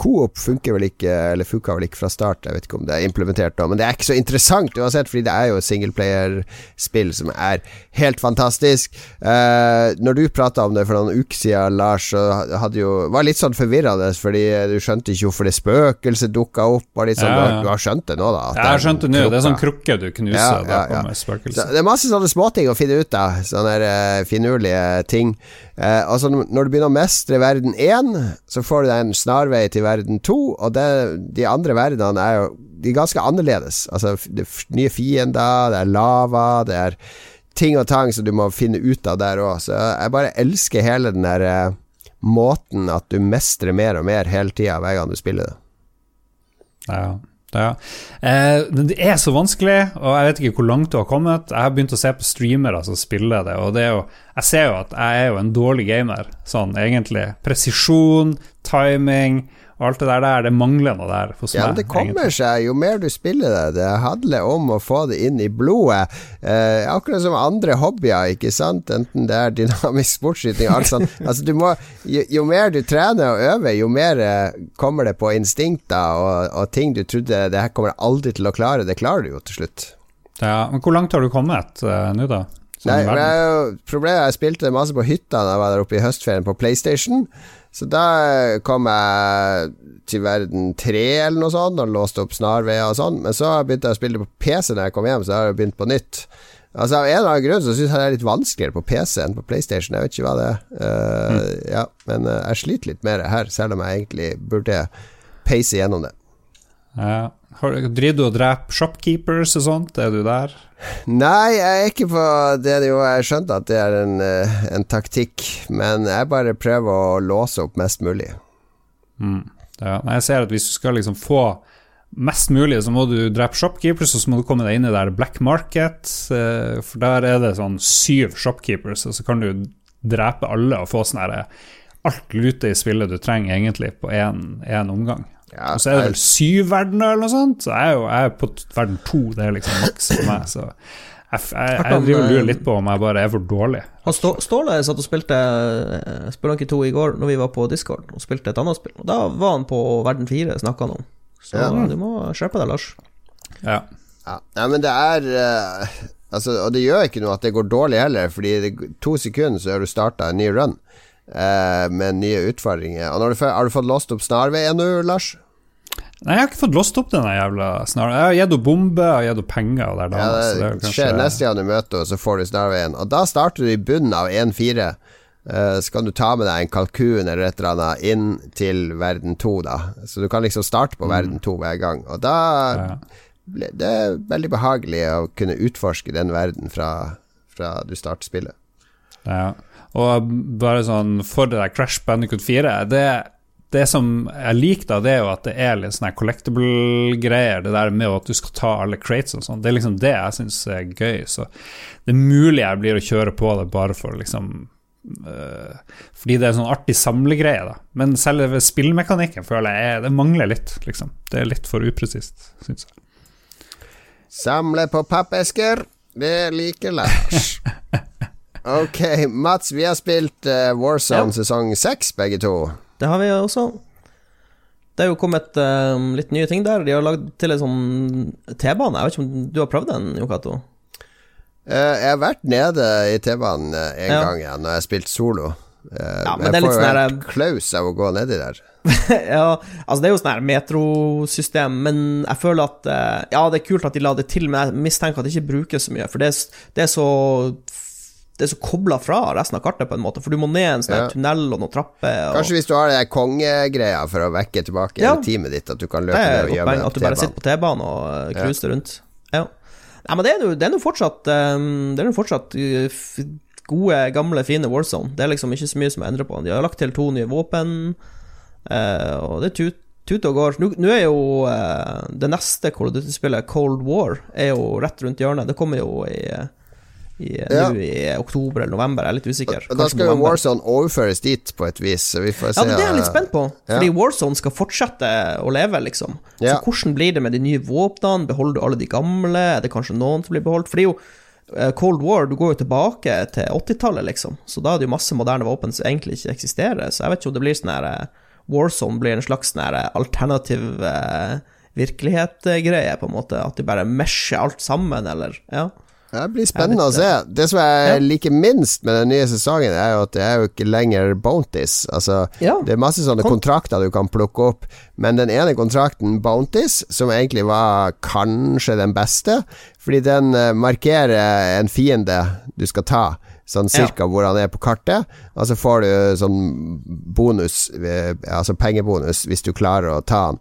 Coop funker vel ikke Eller funka vel ikke fra start, jeg vet ikke om det er implementert nå, men det er ikke så interessant uansett, fordi det er jo singleplayerspill som er helt fantastisk. Uh, når du prata om det for noen uker siden, Lars, så hadde jo var litt sånn forvirrende, fordi du skjønte ikke hvorfor det spøkelset dukka opp, og litt sånn, Ja, ja. Du, har, skjønt det nå, da? at Jeg har er skjønt det nå. Det er sånn krukke du knuser. Ja, ja, på ja. med Så spøkelser. det er masse sånne småting å finne ut av. Sånne uh, finurlige ting. Uh, altså Når du begynner å mestre verden 1, så får du deg en snarvei til verden 2, og det, de andre verdenene er jo De er ganske annerledes. Altså det er nye fiender, det er lava, det er ting og tang som du må finne ut av der òg. Så jeg bare elsker hele den der eh, måten at du mestrer mer og mer hele tida hver gang du spiller det. Ja, ja. Eh, det er så vanskelig, og jeg vet ikke hvor langt du har kommet. Jeg har begynt å se på streamere som spiller det, og det jo Jeg ser jo at jeg er jo en dårlig gamer, sånn egentlig. Presisjon, timing og alt det der, der det mangler noe der hos Ja, meg. det kommer egentlig. seg jo mer du spiller det. Det handler om å få det inn i blodet. Eh, akkurat som andre hobbyer, ikke sant. Enten det er dynamisk sportsskyting alt sånt. Altså, du må, jo, jo mer du trener og øver, jo mer eh, kommer det på instinkter og, og ting du trodde det her kommer jeg aldri til å klare. Det klarer du jo til slutt. Ja, men hvor langt har du kommet eh, nå, da? Sånn Nei, men jeg, problemet er jeg spilte masse på hytta da jeg var der oppe i høstferien på PlayStation. Så da kom jeg til verden tre eller noe sånt og låste opp snarveier og sånn. Men så begynte jeg å spille på PC når jeg kom hjem, så har jeg begynt på nytt. Altså Av en eller annen grunn så syns jeg det er litt vanskeligere på PC enn på PlayStation. Jeg vet ikke hva det er. Eh, Ja, men eh, jeg sliter litt mer her, selv om jeg egentlig burde peise gjennom det. Ja. Driver du og dreper shopkeepers og sånt? Er du der? Nei, jeg er ikke på det nivået. Jeg skjønte at det er en, eh, en taktikk, men jeg bare prøver å låse opp mest mulig. Mm. Ja. Jeg ser at hvis du skal liksom få mest mulig, så må du drepe shopkeepers, og så må du komme deg inn i der black market, eh, for der er det sånn syv shopkeepers, og så kan du drepe alle og få sånn herre Alt lute i spillet du trenger egentlig på én omgang. Ja, Og så er det vel syv verdener eller noe sånt, så jeg er jo jeg er på verden to, det er liksom maks for meg, så jeg, jeg, jeg driver og lurer litt på om jeg bare er for dårlig. Han Stå, Ståle satt og spilte uh, Spelunky 2 i går, når vi var på Discord, og spilte et annet spill. Og da var han på verden 4, snakka han om. Så Ja. du må skjerpe deg, Lars. Ja. Ja, ja men det er eh, Altså, og det gjør ikke noe at det går dårlig heller, fordi i to sekunder så har du starta en ny run eh, med nye utfordringer. Når du, har du fått låst opp snarveien nå, Lars? Nei, jeg har ikke fått låst opp den jævla snarveien. Jeg har gitt henne bombe, og har gitt henne penger Der, da, Ja, det det skjer kanskje neste gang du møter henne, så får du snarveien. Og da starter du i bunnen av 1-4. Uh, så kan du ta med deg en kalkun eller et eller annet inn til verden 2, da. Så du kan liksom starte på verden 2 hver gang. Og da Mm. Ja. ble det er veldig behagelig å kunne utforske den verden fra, fra du starter spillet. Ja. Og bare sånn for det der Crash Bandicoot 4 Det, det som jeg liker da, det er jo at det er litt sånne collectible-greier. Det der med at du skal ta alle crates og sånn. Det er liksom det jeg syns er gøy. Så det er mulig jeg blir å kjøre på det bare for liksom øh, Fordi det er en sånn artig samlegreie, da. Men selve spillmekanikken føler jeg er, det mangler litt, liksom. Det er litt for upresist, syns jeg. Samle på pappesker. Det liker Lars. Ok, Mats, vi har spilt uh, Warzone Ja. sesong seks, begge to. Det har vi også. Det er jo kommet eh, litt nye ting der. De har lagd til en sånn T-bane. Jeg vet ikke om du har prøvd den, Jo Cato? Uh, jeg har vært nede i T-banen en Ja. gang igjen når jeg har spilt solo. Ja, men jeg får jo sånn helt klaus av å gå nedi der. ja, altså det er jo sånn her metrosystem, men jeg føler at Ja, det er kult at de la det til, men jeg mistenker at det ikke brukes så mye, for det er, det er så det er så kobla fra resten av kartet, på en måte, for du må ned en sånn Ja. tunnel og noen trapper. Og, Kanskje hvis du har det der kongegreia for å vekke tilbake Ja. teamet ditt, at du kan løpe ned og gjemme deg på T-banen. at du bare sitter på T-banen og cruiser ja. rundt. Ja. Nei, men det er nå fortsatt Det er nå fortsatt uh, f gode, gamle, fine Warzone. Det er liksom ikke så mye som er endret på. De har lagt til to nye våpen, eh, og det tut, tut og går. Nå nå er jo eh, det neste Call of Duty-spillet, Cold War, er jo rett rundt hjørnet. Det kommer jo i, i, Ja. nå i oktober eller november, jeg er litt usikker. Kanskje da skal jo. Warzone overføres dit på et vis, så vi får se. Ja, men det er jeg litt spent på. Ja. Fordi Warzone skal fortsette å leve, liksom. Ja. Hvordan blir det med de nye våpnene? Beholder du alle de gamle? Er det kanskje noen som blir beholdt? For det er jo eh, Cold War, du går jo tilbake til 80-tallet, liksom. Så da er det jo masse moderne våpen som egentlig ikke eksisterer. Så jeg vet ikke om det blir sånn her eh, Warzone blir en slags sånn her eh, alternativ eh, virkelighet-greie, på en måte. At de bare mesher alt sammen, eller Ja. Det blir spennende å se. Det som jeg liker minst med den nye sesongen, er jo at det er jo ikke lenger bounties. Altså, Ja. det er masse sånne kontrakter du kan plukke opp, men den ene kontrakten, bounties, som egentlig var kanskje den beste, fordi den eh, markerer en fiende du skal ta. Sånn Ja. cirka hvor han er på kartet, og så får du sånn bonus, eh, altså pengebonus, hvis du klarer å ta han.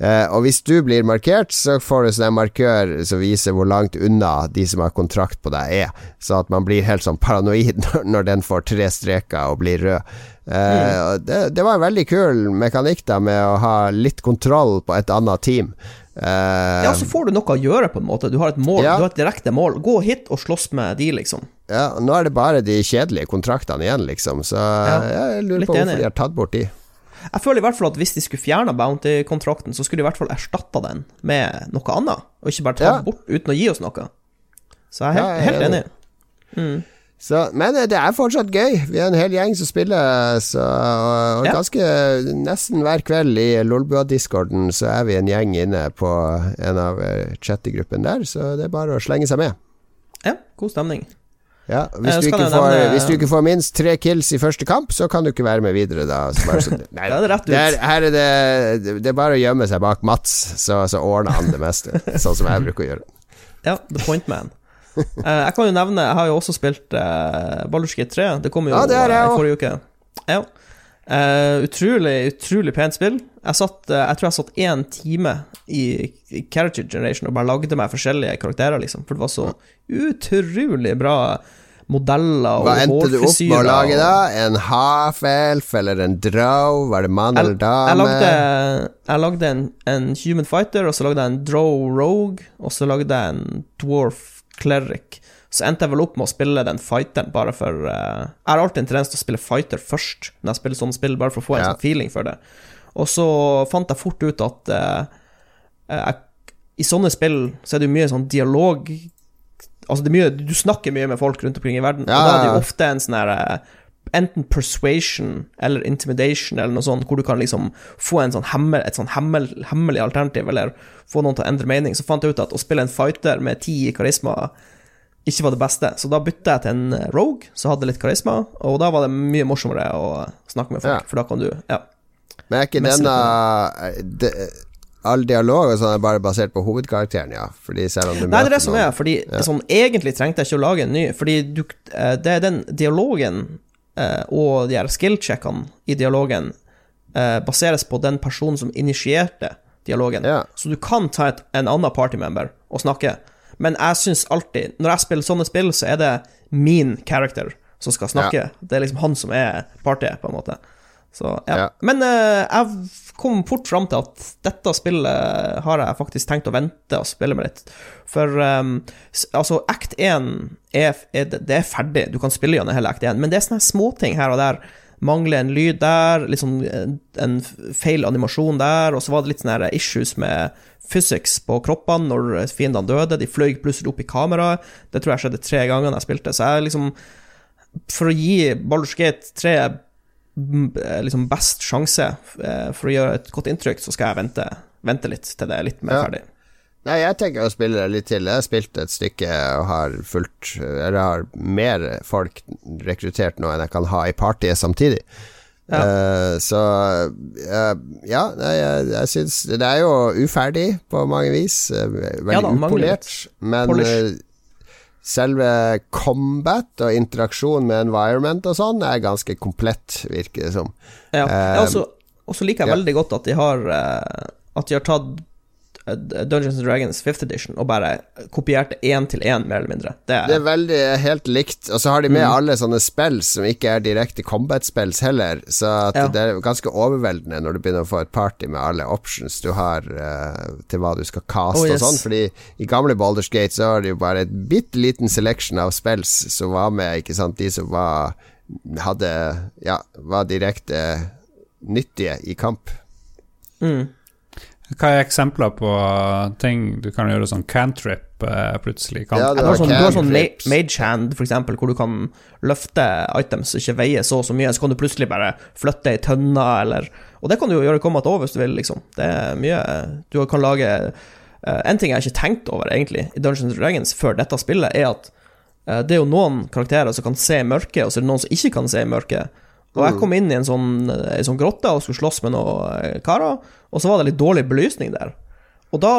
Eh, og hvis du blir markert, så får du sånn en markør som viser hvor langt unna de som har kontrakt på deg er, så at man blir helt sånn paranoid når, når den får tre streker og blir rød. Eh, og det, det var en veldig kul mekanikk da med å ha litt kontroll på et annet team. Eh, Ja, så får du noe å gjøre, på en måte. Du har et mål, Ja. du har et direkte mål. Gå hit og slåss med de, liksom. ja, nå er det bare de kjedelige kontraktene igjen, liksom. Så jeg lurer på hvorfor de har tatt bort de. Jeg føler i hvert fall at hvis de skulle fjerna Bounty-kontrakten, så skulle de i hvert fall erstatta den med noe annet, og ikke bare ta Ja. den bort uten å gi oss noe. Så jeg er helt, Ja, jeg er helt enig. Mm. Så, men eh, det er fortsatt gøy. Vi er en hel gjeng som spiller, så, og Ja. ganske Nesten hver kveld i Lolbua-discorden så er vi en gjeng inne på en av eh, chattegruppene der, så det er bare å slenge seg med. Ja, god stemning. Ja, hvis, Eh, du får, nevne- hvis du ikke får minst tre kills i første kamp, så kan du ikke være med videre, da. Så nei, det er rett ut. er, her er det Det er bare å gjemme seg bak Mats, så, så ordner han det meste. sånn som jeg bruker å gjøre. Ja, The Point Man. Eh, jeg kan jo nevne, jeg har jo også spilt uh, Baldur's 3. Det kom jo Ja, det er, jeg eh, i forrige uke. Ja. Uh, utrolig, utrolig pent spill. Jeg, satt, uh, jeg tror jeg satt én time i, i Character Generation og bare lagde meg forskjellige karakterer, liksom. For det var så utrolig bra modeller og Hva endte du opp med å lage da? En half-elf eller en drow? Var det mann eller dame? jeg lagde, jeg lagde en, en Human Fighter, og så lagde jeg en Drow Rogue, og så lagde jeg en Dwarf Cleric. Så endte jeg vel opp med å spille den fighteren bare for uh, Jeg har alltid en tendens til å spille fighter først når jeg spiller sånne spill, bare for å få en Ja. sånn feeling for det. Og så fant jeg fort ut at eh, jeg, i sånne spill så er det jo mye sånn dialog Altså, det er mye, du snakker mye med folk rundt omkring i verden, Ja, og da er det jo ofte en sånn her eh, Enten persuasion eller intimidation eller noe sånt, hvor du kan liksom få en sånn hemmel, et sånn hemmel, hemmelig alternativ, eller få noen til å endre mening. Så fant jeg ut at å spille en fighter med ti i karisma ikke var det beste, så da bytta jeg til en eh, rogue som hadde litt karisma, og da var det mye morsommere å snakke med folk, Ja. for da kan du Ja. Men er ikke den All dialog og sånn er bare basert på hovedkarakteren, ja? Fordi selv om du Nei, det er det som er, fordi sånn, egentlig trengte jeg ikke å lage en ny, fordi du, eh, det er den dialogen eh, og de her skill-checkene i dialogen eh, baseres på den personen som initierte dialogen. Ja. Så du kan ta et, en annen partymember og snakke, men jeg syns alltid, når jeg spiller sånne spill, så er det min character som skal snakke. Det er liksom han som er partyet, på en måte. Så, ja. Ja. Men uh, jeg kom fort fram til at dette spillet har jeg faktisk tenkt å vente og spille med litt. For um, altså, act 1 er, er, det er ferdig, du kan spille gjennom hele act 1, men det er sånne småting her og der. Mangler en lyd der, liksom en, en feil animasjon der, og så var det litt sånne issues med physics på kroppene når fiendene døde. De fløy plutselig opp i kameraet. Det tror jeg skjedde tre ganger da jeg spilte, så jeg liksom For å gi Baldur's Gate 3 m- eh, liksom best sjanse eh, for å gjøre et godt inntrykk, så skal jeg vente, vente litt til det er litt mer Ja. ferdig. Nei, jeg tenker å spille det litt til. Jeg har spilt et stykke og har fulgt Eller har mer folk rekruttert nå enn jeg kan ha i partyet samtidig. Ja. Uh, så uh, ja, jeg, jeg syns Det er jo uferdig på mange vis. eh, veldig Ja da, upolert. Men eh, selve combat og interaksjon med environment og sånn er ganske komplett, virker det som. Ja. og ja, også, også liker jeg ja. veldig godt at de har eh, At de har tatt eh, Dungeons and Dragons 5th edition og bare kopiert det én til én, mer eller mindre. Det er, Det er veldig helt likt. Og så har de Mm. med alle sånne spill som ikke er direkte combat-spill heller. Så Ja. det er ganske overveldende når du begynner å få et party med alle options du har uh, til hva du skal caste Oh, yes. og sånn. Fordi i gamle Baldur's Gate så var det jo bare et bitte liten selection av spills som var med, ikke sant. De som var hadde Ja, var direkte nyttige i kamp. mm. Hva er eksempler på ting du kan gjøre sånn cantrip eh, plutselig? Kan, Ja, Du har sånn, du har sånn mage hand, for eksempel, hvor du kan løfte items som ikke veier så og så mye, så kan du plutselig bare flytte ei tønne, eller Og det kan du jo gjøre kommet over hvis du vil, liksom. Det er mye Du kan lage uh, En ting jeg ikke tenkte over, egentlig, i Dungeons and Dragons før dette spillet, er at uh, det er jo noen karakterer som kan se i mørket, og så er det noen som ikke kan se i mørket. Og jeg kom inn i en sånn, en sånn grotte og skulle slåss med noen eh, karer, og så var det litt dårlig belysning der. Og da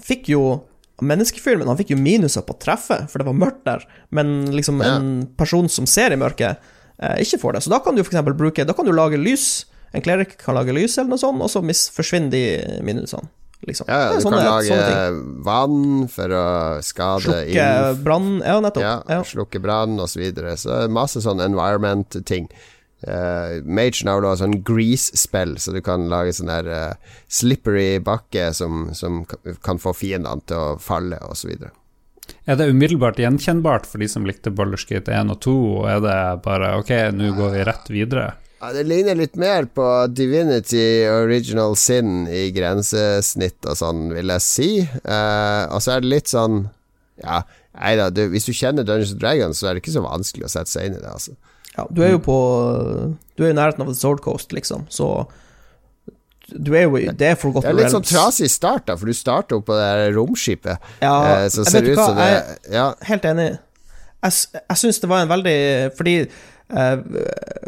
fikk jo menneskefilmen Han fikk jo minuser på treffet, for det var mørkt der, men liksom Ja. en person som ser i mørket, eh, ikke får det. Så da kan du eksempel bruke Da kan du lage lys. En klerik kan lage lys, eller noe sånt, og så mis- forsvinner de minusene. Liksom. Ja, du sånne- kan lage vann for å skade Slukke brann Ja, nettopp. Ja, Ja. slukke brann og så videre. Så masse sånn environment-ting. Uh, Magen har også sånn grease-spill, så du kan lage sånn der uh, slippery bakke som, som kan få fiendene til å falle, osv. Er det umiddelbart gjenkjennbart for de som likte Ballerskate 1 og 2, og er det bare ok, nå går vi rett videre? Ja, det ligner litt mer på Divinity Original Sin i grensesnitt og sånn, vil jeg si. Uh, og så er det litt sånn Ja, nei da, hvis du kjenner Dungeons Dragons, så er det ikke så vanskelig å sette seg inn i det, altså. Ja, du er jo på Du er i nærheten av The Sword Coast, liksom, så du er jo Det er for godt Det er litt sånn trasig start, da, for du starter jo på det der romskipet. Ja, eh, som ser ut som det ja. Helt enig. Jeg, jeg syns det var en veldig Fordi eh,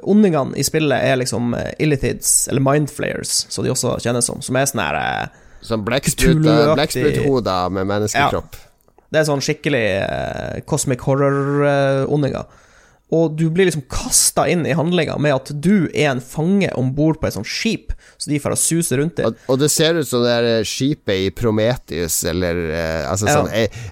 ondingene i spillet er liksom eh, Illithids, eller Mindflayers, som de også kjennes som, som er sånn her eh, Som blekkspruthoder med menneskekropp. Ja. Det er sånn skikkelig eh, cosmic horror-ondinger. Eh, og du blir liksom kasta inn i handlinga med at du er en fange om bord på et sånt skip, så de får suse rundt det. Og, og, det ser ut som det er eh, skipet i Prometheus, eller eh, altså ja. sånn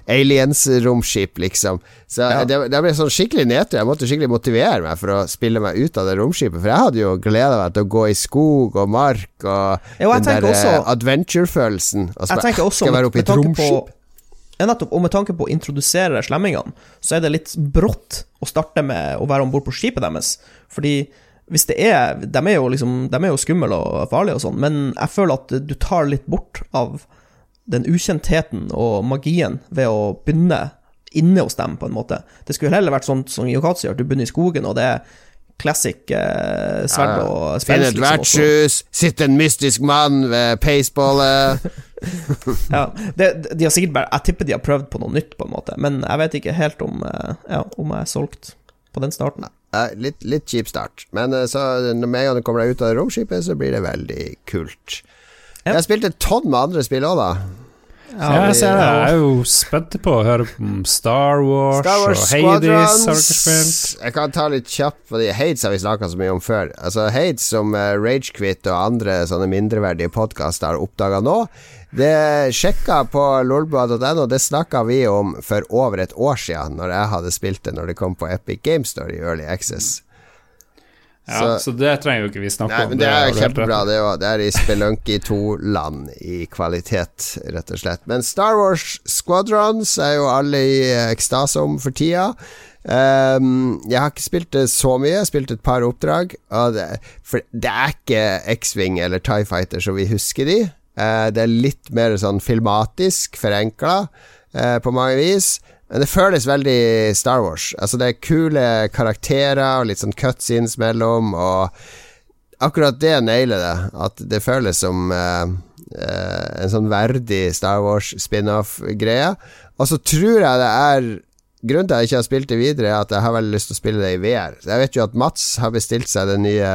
aliens-romskip, liksom. Så ja. det, det ble sånn skikkelig nedtur. Jeg måtte skikkelig motivere meg for å spille meg ut av det romskipet, for jeg hadde jo gleda meg til å gå i skog og mark og jo, den der eh, adventure-følelsen. Jeg tenker også, skal være oppe i et romskip. Ja, nettopp. Og med tanke på å introdusere slemmingene, så er det litt brått å starte med å være om bord på skipet deres. Fordi hvis det er De er jo liksom De er jo skumle og farlige og sånn, men jeg føler at du tar litt bort av den ukjentheten og magien ved å begynne inne hos dem, på en måte. Det skulle heller vært sånn som Yokatsi, gjør, du begynner i skogen, og det er classic eh, sverd ja, og spels. Finn et liksom, vertshus, sitt en mystisk mann ved paceballet. ja, det, de har sikkert bare Jeg tipper de har prøvd på noe nytt, på en måte, men jeg vet ikke helt om, eh, ja, om jeg er solgt på den starten. Uh, litt, litt kjip start, men uh, så med en gang du kommer deg ut av romskipet, så blir det veldig kult. Jeg har spilt et tonn med andre spill òg, da. Ja, jeg ser det. Jeg er jo spent på å høre om Star Wars, Star Wars og Hades har dere spilt. Jeg kan ta litt kjapt, fordi Hades har vi snakka så mye om før. Altså Hades, som uh, Ragequit og andre sånne mindreverdige podkaster har oppdaga nå, det sjekka på lolbua.no, det snakka vi om for over et år siden, når jeg hadde spilt det når det kom på Epic Game Store i Early Access. Ja, så, så, det trenger jo ikke vi snakke nei, om. Men det, det er kjempebra. Det, òg. det er i Spelunky 2-land i kvalitet, rett og slett. Men Star Wars Squadrons er jo alle i ekstase om for tida. Um, jeg har ikke spilt det så mye, jeg har spilt et par oppdrag. Det, for det er ikke X-Wing eller Tie Fighter som vi husker de. Uh, det er litt mer sånn filmatisk forenkla uh, på mange vis. Men det føles veldig Star Wars. Altså Det er kule karakterer og litt sånn cutscenes mellom, og akkurat det nailer det. At det føles som uh, uh, en sånn verdig Star Wars spin-off-greie. Og så tror jeg det er Grunnen til at jeg ikke har spilt det videre, er at jeg har veldig lyst til å spille det i VR. Så jeg vet jo at Mats har bestilt seg det nye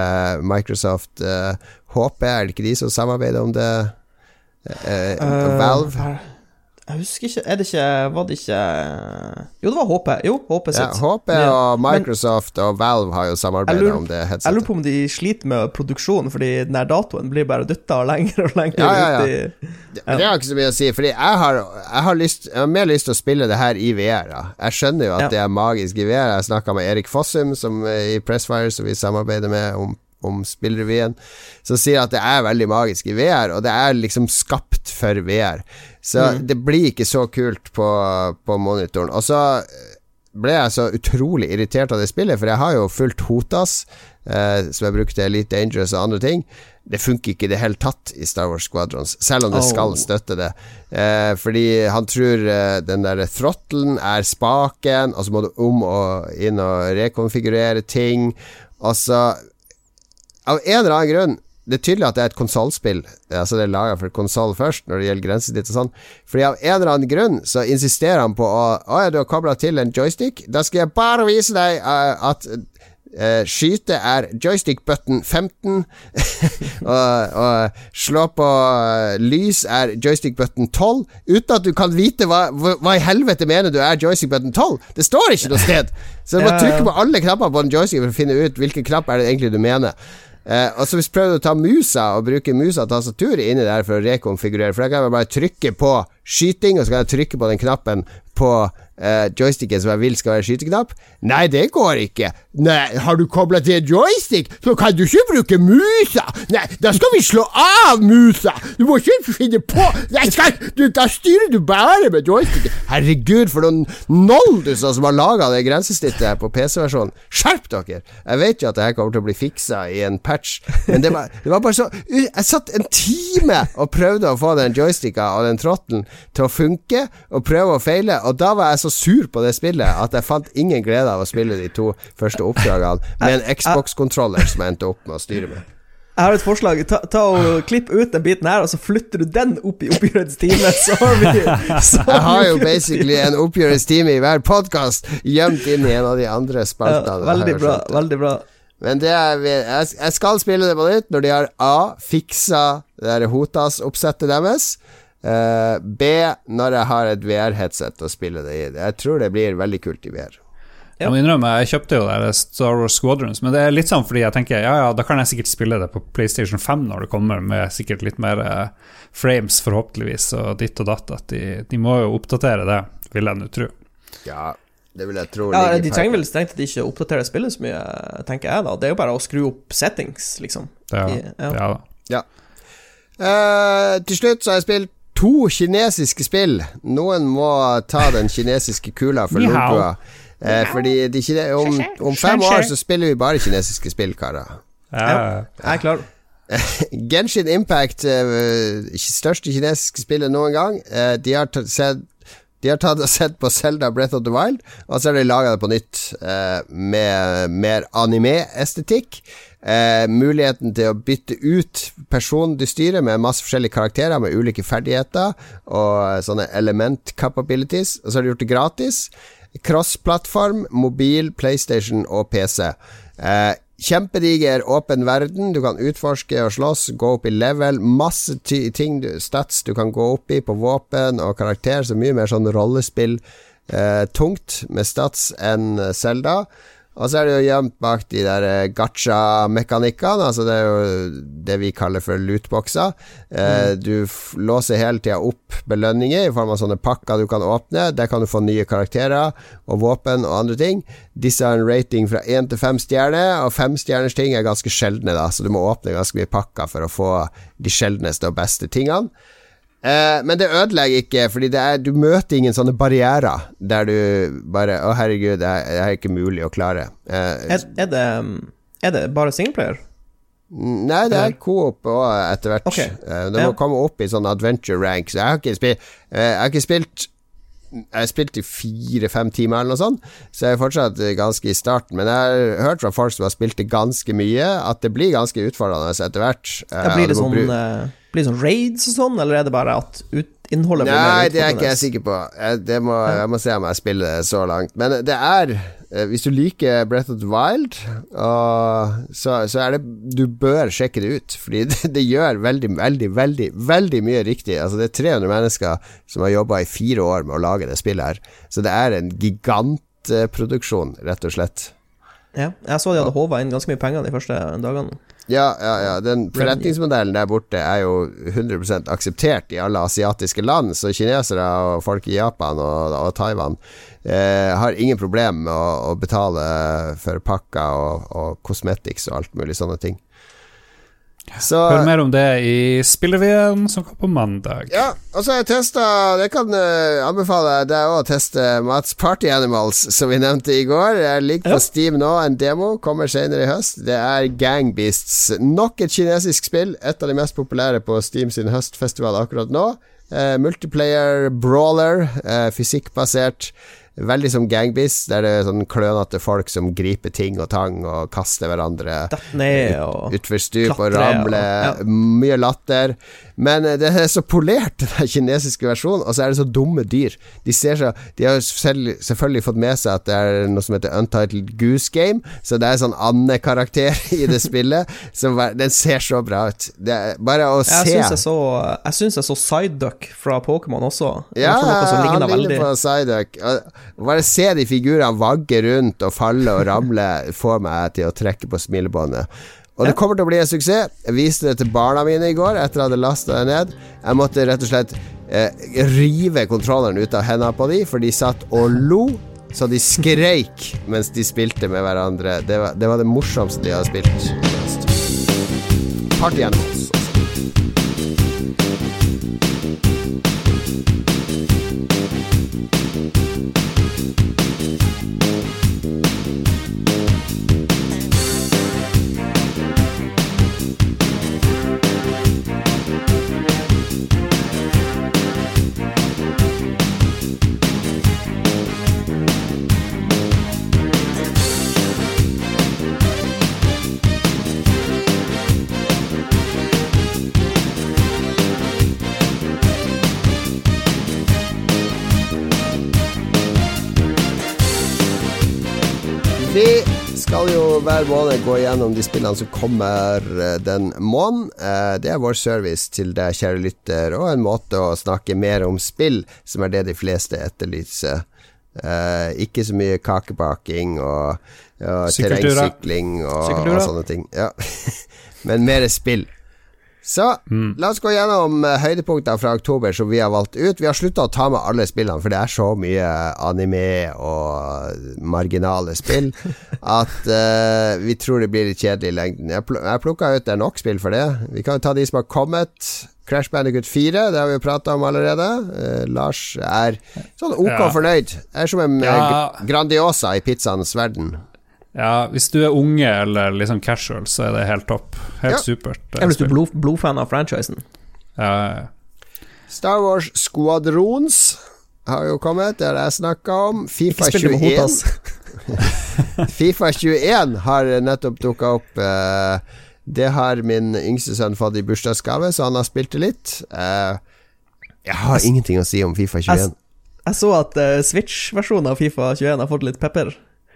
Microsoft uh, HP. Er det ikke de som samarbeider om det? Valve? Jeg husker ikke Er det ikke Var det ikke Jo, det var HP. Jo, HP sitt. Ja, HP og Microsoft Men, og Valve har jo samarbeida om det headsetet. Jeg lurer på om de sliter med produksjonen, fordi den her datoen blir bare dytta lenger og lenger ja, ja, ja. ut i ja. Det har ikke så mye å si, fordi jeg har, jeg har, lyst, jeg har mer lyst til å spille det her i VR. Da. Jeg skjønner jo at det er magisk i VR. Jeg snakka med Erik Fossum som, i Pressfire, som vi samarbeider med om om spillrevyen, som sier at det er veldig magisk i VR, og det er liksom skapt for VR. Så mm. det blir ikke så kult på, på monitoren. Og så ble jeg så utrolig irritert av det spillet, for jeg har jo fulgt Hotas, eh, som jeg brukte Elite Dangerous og andre ting. Det funker ikke i det hele tatt i Star Wars Squadrons, selv om det skal støtte det. Eh, fordi han tror eh, den der throttlen er spaken, og så må du om og inn og rekonfigurere ting. Og så Av en eller annen grunn det er tydelig at det er et konsollspill. Altså det er laga for konsoll først, når det gjelder grensesnitt og sånn. Fordi av en eller annen grunn så insisterer han på å Å ja, du har kobla til en joystick? Da skal jeg bare vise deg uh, at Uh, skyte er joystick button 15. og, og, slå på uh, lys er joystick button 12. Uten at du kan vite hva, hva, i helvete mener du er joystick button 12. Det står ikke noe sted! Så du må trykke på alle knappene på en joystick for å finne ut hvilken knapp er det egentlig du mener. Eh, og så du prøver å ta musa og bruke musa og tastatur inni der for å rekonfigurere, for da kan jeg bare trykke på skyting, og så kan jeg trykke på den knappen på uh, joysticken som jeg vil skal være skyteknapp. Nei, det går ikke. Nei, har du kobla til en joystick, så kan du ikke bruke musa. Nei, da skal vi slå av musa. Du må ikke finne på Nei, skal, du, Da styrer du bare med joysticken. Herregud, for noen nolduser som har laga det grensesnittet på PC-versjonen. Skjerp dere! Jeg vet jo at det her kommer til å bli fiksa i en patch, men det var, det var bare så Jeg satt en time og prøvde å få den joysticka og den trotten til å funke, og prøve og feile, og da var jeg så sur på det spillet at jeg fant ingen glede av å spille de to første oppdragene med en Xbox-kontroller som jeg endte opp med å styre med. Jeg har et forslag. Ta, ta og Klipp ut den biten her, og så flytter du den opp i oppgjørets time. Så har vi så Jeg har jo basically en oppgjørets time i hver podkast gjemt inn i en av de andre spaltene. ja, Veldig bra. Veldig bra. Men det er, jeg skal spille det på nytt når de har A. fiksa det der Hotas-oppsettet deres. Eh, B. Når jeg har et VR-headset å spille det i. Jeg tror det blir veldig kult i VR. Jeg må innrømme, jeg kjøpte jo det Star Wars Squadrons, men det er litt sånn fordi jeg tenker ja, ja, da kan jeg sikkert spille det på PlayStation 5 når det kommer, med sikkert litt mer eh, frames, forhåpentligvis, og ditt og datt. At de, de må jo oppdatere det, vil jeg nå tro. Ja, det vil jeg tro. Ja, De trenger vel strengt tatt ikke å oppdatere spillet så mye, tenker jeg da. Det er jo bare å skru opp settings, liksom. Ja, I- ja. ja. da. Uh, til slutt så har jeg spilt to kinesiske spill. Noen må ta den kinesiske kula for Ni Eh, fordi de kine om, om fem år så spiller vi bare kinesiske spill, karer. Ja, Ja. Jeg er klar. Genshin Impact, eh, største kinesiske spillet noen gang. Eh, de har tatt sett de har tatt og sett på Zelda Breath of the Wild, og så har de laga det på nytt eh, med mer anime-estetikk. Eh, muligheten til å bytte ut personen du styrer med masse forskjellige karakterer med ulike ferdigheter og sånne element capabilities. Og så har de gjort det gratis. Cross-plattform, mobil, PlayStation og PC. Eh, Kjempediger åpen verden. Du kan utforske og slåss, gå opp i level. Masse ting, du, stats du kan gå opp i på våpen og karakter. Så mye mer sånn rollespill eh, tungt med stats enn Zelda. Og så er det jo gjemt bak de der eh, gacha-mekanikkene. Altså det er jo det vi kaller for lootboxer. Eh, Du låser hele tida opp belønninger i form av sånne pakker du kan åpne. Der kan du få nye karakterer og våpen og andre ting. Disse har en rating fra én til fem stjerner, og femstjerners ting er ganske sjeldne, da, så du må åpne ganske mye pakker for å få de sjeldneste og beste tingene. Eh, men det ødelegger ikke, fordi det er, du møter ingen sånne barrierer der du bare Å, herregud, det er, det er ikke mulig å klare. Eh, Er, er, det, er det bare singleplayer? Nei, det er coop òg etter hvert. Okay. Eh, det må Ja. komme opp i sånn adventure rank. Så jeg har ikke spilt eh, Jeg har ikke spilt Jeg har spilt i fire-fem timer eller noe sånt, så jeg er fortsatt eh, ganske i starten. Men jeg har hørt fra folk som har spilt det ganske mye, at det blir ganske utfordrende etter hvert. Eh, Ja, blir, det sånn, bru- eh, blir det sånn raids og sånn, eller er det bare at ut, innholdet blir Nei, mer det er ikke jeg utfordrende? sikker på. Jeg, det må, jeg må se om jeg spiller det så langt. Men det er eh, Hvis du liker Breath of the Wild, uh, så, så er det Du bør sjekke det ut, fordi det, det gjør veldig, veldig, veldig veldig mye riktig. Altså Det er 300 mennesker som har jobba i fire år med å lage det spillet her. Så det er en gigantproduksjon, rett og slett. Ja, jeg så de hadde håva inn ganske mye penger de første dagene. Ja, ja, ja. Den forretningsmodellen der borte er jo 100% akseptert i alle asiatiske land, så kinesere og folk i Japan og, og Taiwan eh, har ingen problem med å, å betale for pakker og, og cosmetics og alt mulig sånne ting. Så Hør mer om det i Spillrevyen som kommer på mandag. ja, og så har jeg testa Det kan uh, anbefale deg òg å teste Mats Party Animals, som vi nevnte i går. Jeg ligger på Ja. Steam nå, en demo. Kommer senere i høst. Det er Gang Beasts. Nok et kinesisk spill. Et av de mest populære på Steam sin høstfestival akkurat nå. Uh, multiplayer brawler, uh, fysikkbasert. Veldig som Gang der det er sånn klønete folk som griper ting og tang og kaster hverandre utfor stup og ramler. ja. Mye latter. Men eh, det er så polert, den kinesiske versjonen, og så er det så dumme dyr. De ser så De har selv, selvfølgelig fått med seg at det er noe som heter Untitled Goose Game, så det er sånn andekarakter i det spillet. Som den ser så bra ut. Det er bare å Jeg se synes jeg så Jeg synes jeg så Psyduck fra Pokémon også. Ja, noe som han ligner på. Og Bare se de figurene vagge rundt og falle og ramle, får meg til å trekke på smilebåndet. Og det kommer til å bli en suksess. Jeg viste det til barna mine i går etter at jeg hadde lasta det ned. Jeg måtte rett og slett eh, rive kontrolleren ut av hendene på de, for de satt og lo. Så de skreik mens de spilte med hverandre. Det var det, var det morsomste de hadde spilt. Party Animals. Hver måned gå gjennom de spillene som kommer eh, den måneden. Eh, Det er vår service til deg, kjære lytter, og en måte å snakke mer om spill, som er det de fleste etterlyser. Eh, ikke så mye kakebaking og, og terrengsykling og, og sånne ting. Ja. Men mer spill. Så la oss gå gjennom høydepunkter høydepunktene fra oktober som vi har valgt ut. Vi har slutta å ta med alle spillene, for det er så mye anime og marginale spill at uh, vi tror det blir litt kjedelig i lengden. Jeg, pl jeg plukka ut det er nok spill for det. Vi kan ta de som har kommet. Crash Bandicut 4, det har vi jo prata om allerede. Uh, Lars er sånn ok Ja. fornøyd. Er som en eh, Ja. Grandiosa i pizzaens verden. Ja, hvis du er unge eller liksom casual, så er det helt topp. Helt Ja. supert. Eller er hvis du er blod, blodfan av franchisen. Ja. Star Wars Squadrons har jo kommet, det har jeg snakka om. Fifa Ikke spill det med 21. Fifa 21 har nettopp dukka opp. eh, det har min yngste sønn fått i bursdagsgave, så han har spilt det litt. Eh, jeg har ingenting å si om Fifa 21. Jeg så at eh, Switch-versjonen av Fifa 21 har fått litt pepper.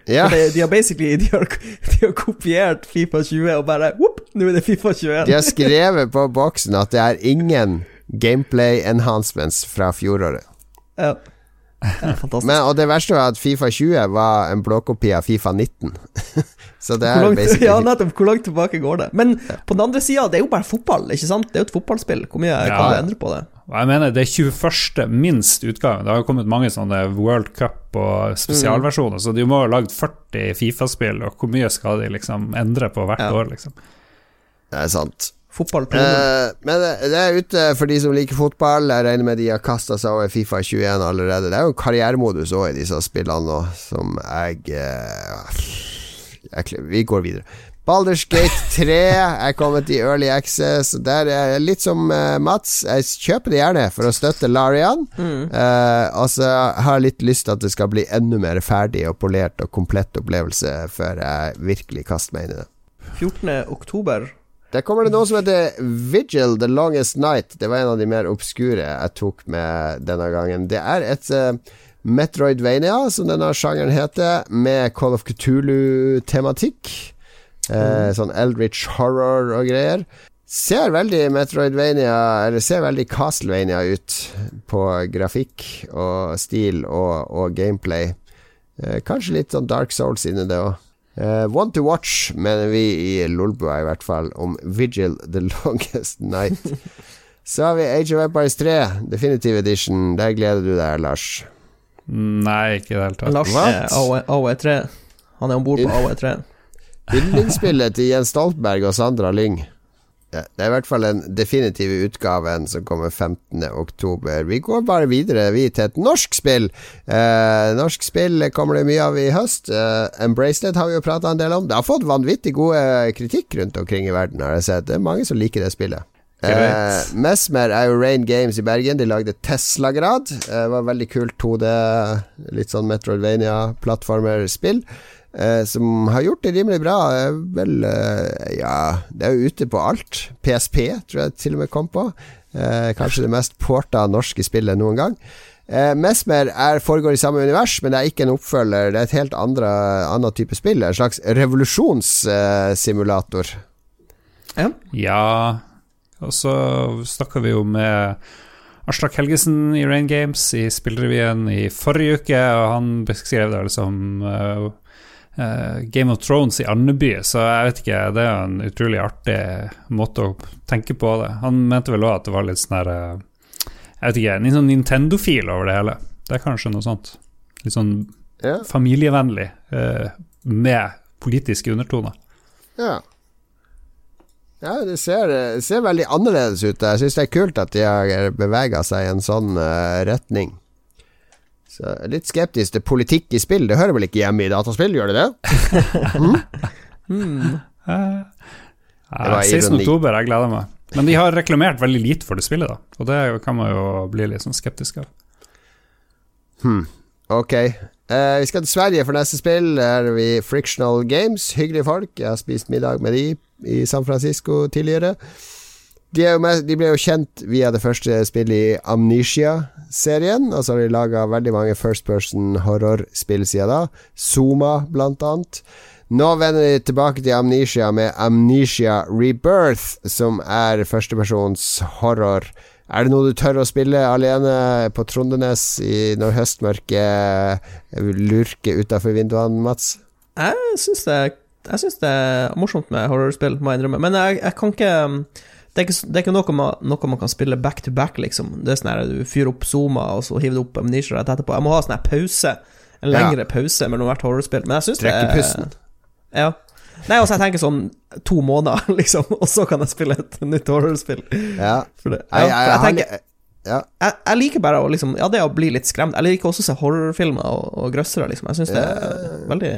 Ja, De, de har basically de har, de har kopiert Fifa 20 og bare whoop, nå er det Fifa 21. de har skrevet på boksen at det er ingen gameplay enhancements fra fjoråret. Ja. Ja. Men, og det verste var at Fifa 20 var en blåkopi av Fifa 19. så det hvor er langt, basically ja, nettopp. Hvor langt tilbake går det? Men på den andre sida, det er jo bare fotball, ikke sant? Det er jo et fotballspill. Hvor mye Ja. kan du endre på det? Og Jeg mener det er 21. minst utgave. Det har jo kommet mange sånne World Cup og spesialversjoner, så de må ha lagd 40 Fifa-spill, og hvor mye skal de liksom endre på hvert Ja. år, liksom? Det er sant. Fotball Eh, men det, det er ute for de som liker fotball. Jeg regner med de har kasta seg over Fifa 21 allerede. Det er jo karrieremodus òg i disse spillene nå, som jeg, eh, jeg Vi går videre. Balders Gate 3 er kommet i Early Access. Der er jeg litt som eh, Mats. Jeg kjøper det gjerne for å støtte Larian. Eh, og så har jeg litt lyst til at det skal bli enda mer ferdig og polert og komplett opplevelse før jeg virkelig kaster meg inn i det. 14. oktober. Der kommer det noe som heter Vigil The Longest Night. Det var en av de mer obskure jeg tok med denne gangen. Det er et uh, Metroidvania, som denne sjangeren heter, med Call of Cthulhu-tematikk. Eh, Sånn Eldritch horror og greier. Ser veldig Metroidvania, eller ser veldig Castlevania ut på grafikk og stil og, og gameplay. Eh, kanskje litt sånn Dark Souls inni det òg. Eh, want to watch, mener vi i Lolbua i hvert fall, om Vigil The Longest Night. Så har vi Age of Empires 3, Definitive Edition. Der gleder du deg, Lars. Nei, ikke i det hele tatt. Lars What? er AOE AOE3. Han er om bord på AOE3. Yndlingsspillet til Jens Stoltenberg og Sandra Lyng. Ja, det er i hvert fall den definitive utgaven som kommer 15. oktober. Vi går bare videre vi til et norsk spill. Eh, norsk spill kommer det mye av i høst. Eh, Embraced har vi jo prata en del om. Det har fått vanvittig gode kritikk rundt omkring i verden, har jeg sett. Det er mange som liker det spillet. Eh, Mesmer er jo Rain Games i Bergen. De lagde Tesla-grad. Eh, var veldig kult 2D, litt sånn Metroidvania-plattformerspill. Eh, som har gjort det rimelig bra. Eh, vel, eh, ja Det er jo ute på alt. PSP tror jeg til og med kom på. Eh, kanskje det mest porta norske spillet noen gang. Eh, Mesmer er, foregår i samme univers, men det er ikke en oppfølger. Det er et helt andre, annet type spill. En slags revolusjonssimulator. Ja. Ja, og så snakka vi jo med Aslak Helgesen i Rain Games i Spillrevyen i forrige uke, og han beskrev det som uh, uh, Game of Thrones i Andeby, så jeg vet ikke, det er en utrolig artig måte å tenke på det. Han mente vel òg at det var litt sånn her uh, Jeg vet ikke, en sånn Nintendo-fil over det hele. Det er kanskje noe sånt. Litt sånn Ja. familievennlig, eh, med politiske undertoner. Ja. Ja, det ser, det ser veldig annerledes ut. Jeg syns det er kult at de har bevega seg i en sånn uh, retning. Så litt skeptisk til politikk i spill. Det hører vel ikke hjemme i dataspill, gjør det det? Mm? mm. var 16. ironi. oktober, jeg gleder meg. Men de har reklamert veldig lite for det spillet, da. Og det kan man jo bli litt sånn skeptisk av. Hmm. Ok. Uh, vi skal til Sverige for neste spill. Der er vi Frictional Games. Hyggelige folk. Jeg har spist middag med de i San Francisco tidligere. De, er med, de ble jo kjent via det første spillet i Amnesia-serien. Og så har de laga veldig mange First Person horror-spill siden da. Zuma, blant annet. Nå vender de tilbake til Amnesia med Amnesia Rebirth, som er førstepersons horror. Er det noe du tør å spille alene på Trondenes i, når høstmørket lurker utafor vinduene, Mats? Jeg syns det, jeg synes det er morsomt med horrorspill, må jeg innrømme. Men jeg, jeg kan ikke um, Det er ikke, det er ikke noe, man, noe man kan spille back to back, liksom. Det er sånn her du fyrer opp Zoma, og så hiver du opp Amnesia rett etterpå. Jeg må ha sånn her pause. En Ja. lengre pause mellom hvert horrorspill. Men jeg syns det Trekke pusten. Ja. Nei, altså, jeg tenker sånn to måneder, liksom, og så kan jeg spille et nytt horrorspill. Ja. For det. Ja, for jeg, tenker, ja. jeg, jeg liker bare å liksom Ja, det å bli litt skremt. Jeg liker også å se horrorfilmer og, og grøssere, liksom. Jeg syns det er veldig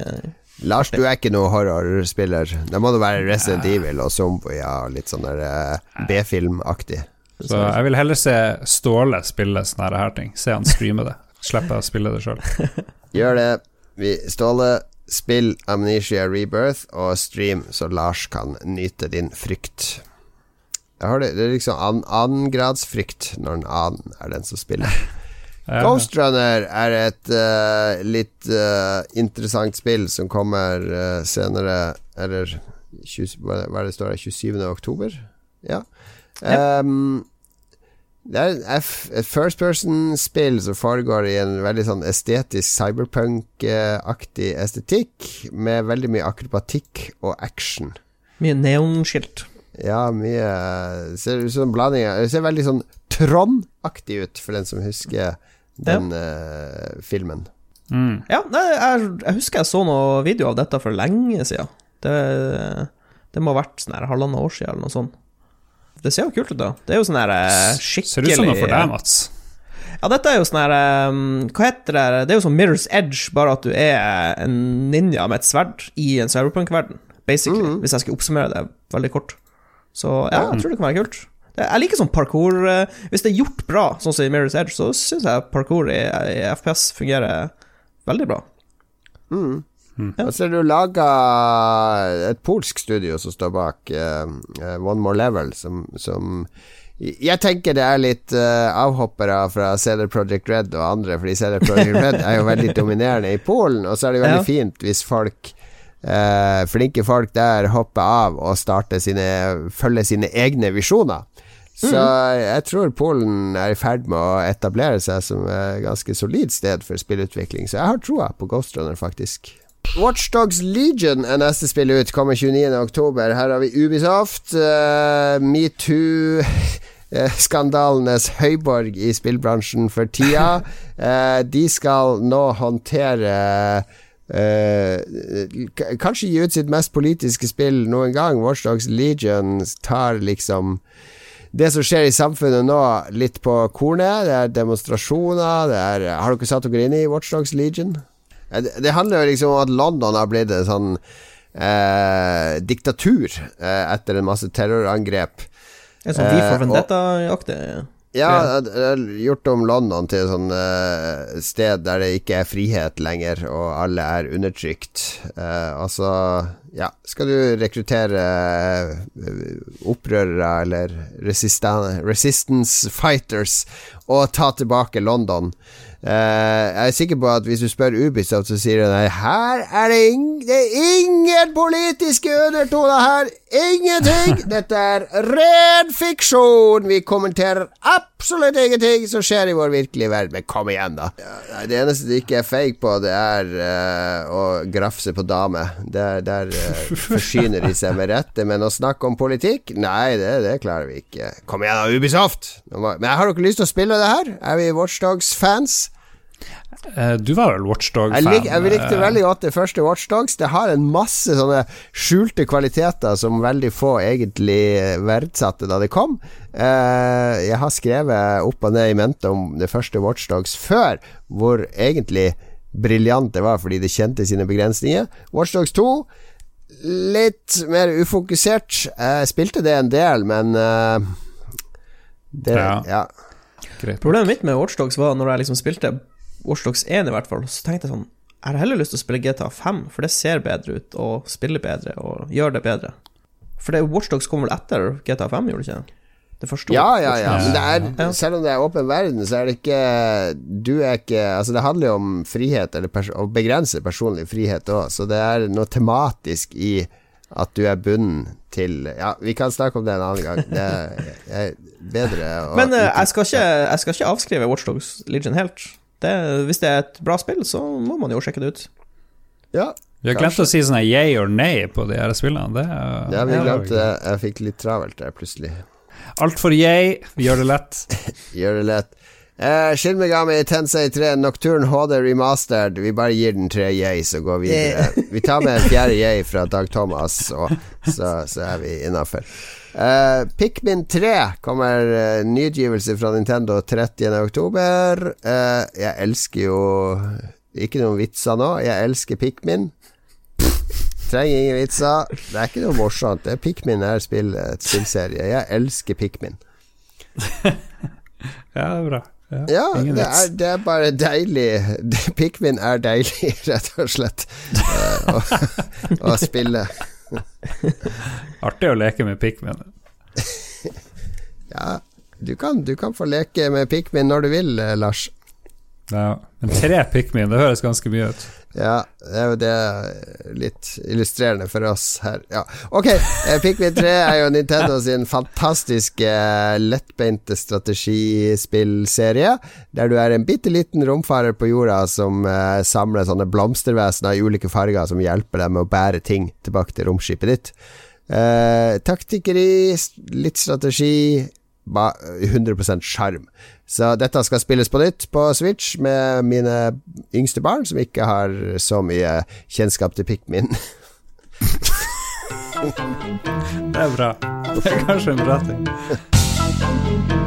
Lars, du er ikke noe horrorspiller. Da må det være Resident Evil og Zombie og litt sånn der eh, B-filmaktig. Så jeg vil heller se Ståle spille sånne her ting. Se han streame det. Slippe å spille det sjøl. Gjør det. Vi, Ståle, spill Amnesia Rebirth og stream, så Lars kan nyte din frykt. Jeg har det, det er liksom an, annengradsfrykt når en annen er den som spiller. Ghost Runner er et uh, litt uh, interessant spill som kommer uh, senere Eller 20, hva er det står der? 27. oktober? Ja. Um, det er et first person-spill som foregår i en veldig sånn estetisk cyberpunk-aktig estetikk, med veldig mye akrobatikk og action. mye neonskilt. Ja, mye Ser ut som blandinger. Det ser veldig sånn Trond-aktig ut, for den som husker den eh, filmen. Mm. Ja, nei, jeg, jeg husker jeg så noen videoer av dette for lenge siden. Det, det må ha vært sånn halvannet år siden, eller noe sånt. Det ser jo kult ut, da. Det er jo sånn her skikkelig Ser ut som noe for deg, Mats. Ja, dette er jo sånn her um, Hva heter det? Det er jo sånn Mirror's Edge, bare at du er en ninja med et sverd i en cyberpunk-verden, basically. Mm. Hvis jeg skal oppsummere det veldig kort. Så ja, jeg tror det kan være kult. Jeg liker sånn parkour eh, Hvis det er gjort bra, sånn som i Mirror's Edge, så syns jeg parkour i, i FPS fungerer veldig bra. Mm. Ja. Og så er det laga et polsk studio som står bak eh, One More Level, som, som Jeg tenker det er litt uh, avhoppere fra CD Project Red og andre, fordi CD Project Red er jo veldig dominerende i Polen, og så er det veldig Ja. fint hvis folk eh, flinke folk der hopper av og starter sine følger sine egne visjoner. Så jeg tror Polen er i ferd med å etablere seg som et ganske solid sted for spillutvikling, så jeg har troa på Ghost Runner, faktisk. Watchdogs Legion er neste spill ut, kommer 29.10. Her har vi Ubisoft, uh, metoo eh, Skandalenes høyborg i spillbransjen for tida. Eh, de skal nå håndtere eh, Kanskje gi ut sitt mest politiske spill noen gang. Watchdogs Legion tar liksom det som skjer i samfunnet nå, litt på kornet. Det er demonstrasjoner. Det er, har dere satt dere inn i Watchdogs Legion? Eh, Det, det handler jo liksom om at London har blitt en sånn eh, diktatur eh, etter en masse terrorangrep. Er sånn Vi får og- Vendetta-aktig. Ja, det er gjort om London til et sånn uh, sted der det ikke er frihet lenger, og alle er undertrykt. Uh, altså, ja Skal du rekruttere eh, opprørere eller resistance fighters og ta tilbake London? Eh, jeg er sikker på at hvis du spør Ubisoft, så sier de nei, her er det, ing det er ingen politiske undertoner her. Ingenting! Dette er ren fiksjon. Vi kommenterer absolutt ingenting som skjer i vår virkelige verden. Men kom igjen, da. Ja, det eneste det ikke er fake på, det er uh, å grafse på dame. Der, der uh, forsyner de seg med rette. Men å snakke om politikk, nei, det, det klarer vi ikke. Kom igjen da, Ubisoft! Men har dere lyst til å spille det her? Er vi Watchdogs-fans? Eh, du var vel Watchdog-fan? Jeg, lik, jeg likte eh, veldig godt det første Watchdogs. Det har en masse sånne skjulte kvaliteter som veldig få egentlig verdsatte da det kom. Eh, jeg har skrevet opp og ned i mente om det første Watchdogs før, hvor egentlig briljant det var fordi det kjente sine begrensninger. Watchdogs 2 litt mer ufokusert. Jeg spilte det en del, men det, Ja. ja. Problemet mitt med Watchdogs var når jeg liksom spilte Watchdogs 1 i hvert fall, så tenkte jeg sånn Jeg har heller lyst til å spille GTA 5, for det ser bedre ut og spiller bedre og gjør det bedre. For det Watchdogs kom vel etter GTA 5, gjorde det ikke? Det første Ja, ja, ja. Men det er, selv om det er åpen verden, så er det ikke Du er ikke Altså, det handler jo om frihet, eller å begrense personlig frihet òg, så det er noe tematisk i at du er bunden til Ja, vi kan snakke om det en annen gang. Det er, er bedre å Men eh, jeg, skal ikke, jeg skal ikke avskrive Watchdogs Legion helt. Det, hvis det er et bra spill, så må man jo sjekke det ut. Ja, Vi har glemt å si sånn yay or nay på de her spillene. Det er ja vi glemte det. Jeg fikk litt travelt der plutselig. Alt for yay, vi gjør det lett. Gjør det lett. Eh, Shin Megami Tensei 3 Nocturne HD Remastered. Vi bare gir den tre yay, så går videre. Vi tar med en fjerde yay fra Dag Thomas, og så, så er vi innafor. Uh, Pikmin 3 kommer uh, nyutgivelse fra Nintendo 30. oktober. Eh, jeg elsker jo Ikke noen vitser nå. Jeg elsker Pikmin. Trenger ingen vitser. Det er ikke noe morsomt. Det er Pikmin er spill, et spillserie. Jeg elsker Pikmin. Ja, det er bra. Ja, Ja, det er, det er bare deilig. Pikmin er deilig, rett og slett, uh, å, å spille. Artig å leke med Pikmin. Ja, du kan, du kan få leke med Pikmin når du vil, eh, Lars. Ja. Men tre Pikmin, det høres ganske mye ut. Ja, det er jo det litt illustrerende for oss her. Ja, ok. eh, Pikmin 3 er jo Nintendo sin fantastiske eh, lettbeinte strategispillserie, der du er en bitte liten romfarer på jorda som eh, samler sånne blomstervesener i ulike farger som hjelper deg med å bære ting tilbake til romskipet ditt. Uh, taktikkeri, litt strategi, 100% sjarm. Så dette skal spilles på nytt på Switch med mine yngste barn, som ikke har så mye kjennskap til Pikmin. Det er bra. Det er kanskje en bra ting.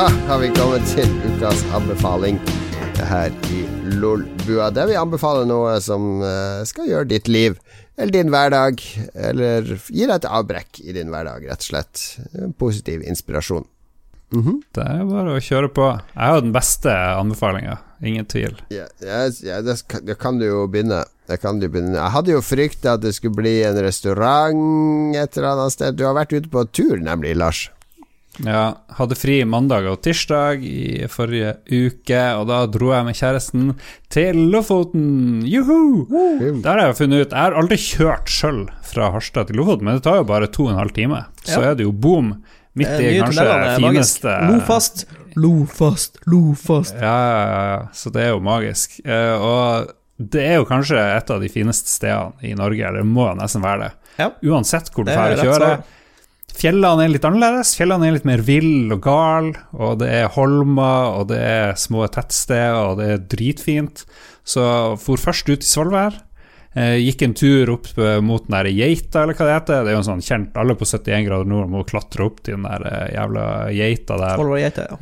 Da har vi kommet til ukas anbefaling her i Lolbua, der vi anbefaler noe som eh, skal gjøre ditt liv eller din hverdag, eller gi deg et avbrekk i din hverdag, rett og slett. Positiv inspirasjon. Det er bare å kjøre på. Jeg har den beste anbefalinga, ingen tvil. Ja, ja, ja det, kan du jo begynne. Kan du begynne. Jeg hadde jo frykta at det skulle bli en restaurant et eller annet sted. Du har vært ute på tur, nemlig, Lars. Ja, hadde fri mandag og tirsdag i forrige uke, og da dro jeg med kjæresten til Lofoten. Juhu! Der har jeg funnet ut Jeg har aldri kjørt sjøl fra Harstad til Lofoten, men det tar jo bare to og en halv time. Så Ja. er det jo boom midt Eh, i kanskje tunnelene fineste Lofast, Lofast, Lofast. Ja, ja, ja, ja. Så det er jo magisk. Eh, og det er jo kanskje et av de fineste stedene i Norge, eller det må nesten være det. Ja. Uansett hvor du drar og kjører. Fjellene er litt annerledes. Fjellene er litt mer vill og gal, og det er holmer, og det er små tettsteder, og det er dritfint. Så for først ut i Svolvær. Eh, gikk en tur opp mot den der geita, eller hva det heter. Det er jo en sånn kjent Alle på 71 grader nord må klatre opp til den der eh, jævla geita der. År ja.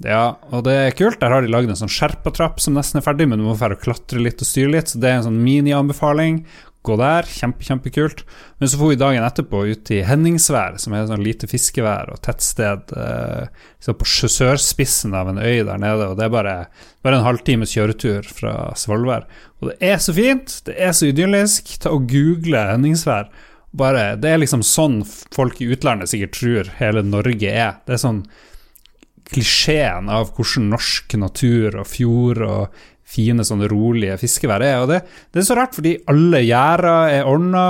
Ja, og det er kult. Der har de lagd en sånn skjerpatrapp som nesten er ferdig, men du må få klatre litt og styre litt, så det er en sånn mini-anbefaling. Gå der. Kjempe, kjempekult. Men så for vi dagen etterpå ut i Henningsvær, som er et sånn lite fiskevær og tettsted eh, liksom på sørspissen av en øy der nede. Og det er bare, bare en halvtimes kjøretur fra Svolvær. Og det er så fint, det er så idyllisk. Ta og Google Henningsvær. Bare, det er liksom sånn folk i utlandet sikkert tror hele Norge er. Det er sånn klisjeen av hvordan norsk natur og fjord og fine, sånne rolige fiskevær er. Og det, det er så rart, fordi alle gjerder er ordna.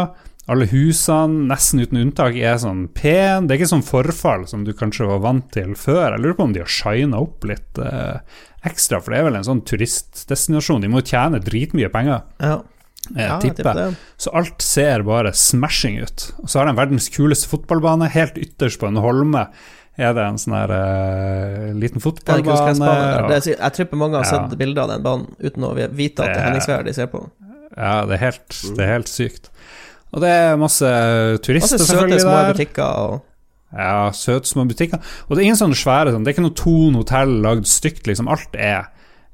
Alle husene, nesten uten unntak, er sånn pen. Det er ikke sånn forfall som du kanskje var vant til før. Jeg lurer på om de har shina opp litt eh, ekstra, for det er vel en sånn turistdestinasjon. De må jo tjene dritmye penger. Ja. eh, Ja, tipper. jeg. Så alt ser bare smashing ut. Og så har de verdens kuleste fotballbane. Helt ytterst på en holme er det en sånn her uh, liten fotballbane. Ja. jeg tipper mange har Ja. sett bilder av den banen uten å vite at det er Henningsvær de ser på. Ja, det er helt, det er helt sykt. Og det er masse turister Masse selvfølgelig små der. butikker og Ja, søte små butikker. Og det er ingen sånne svære sånn, Det er ikke noe Thon hotell lagd stygt, liksom. Alt er,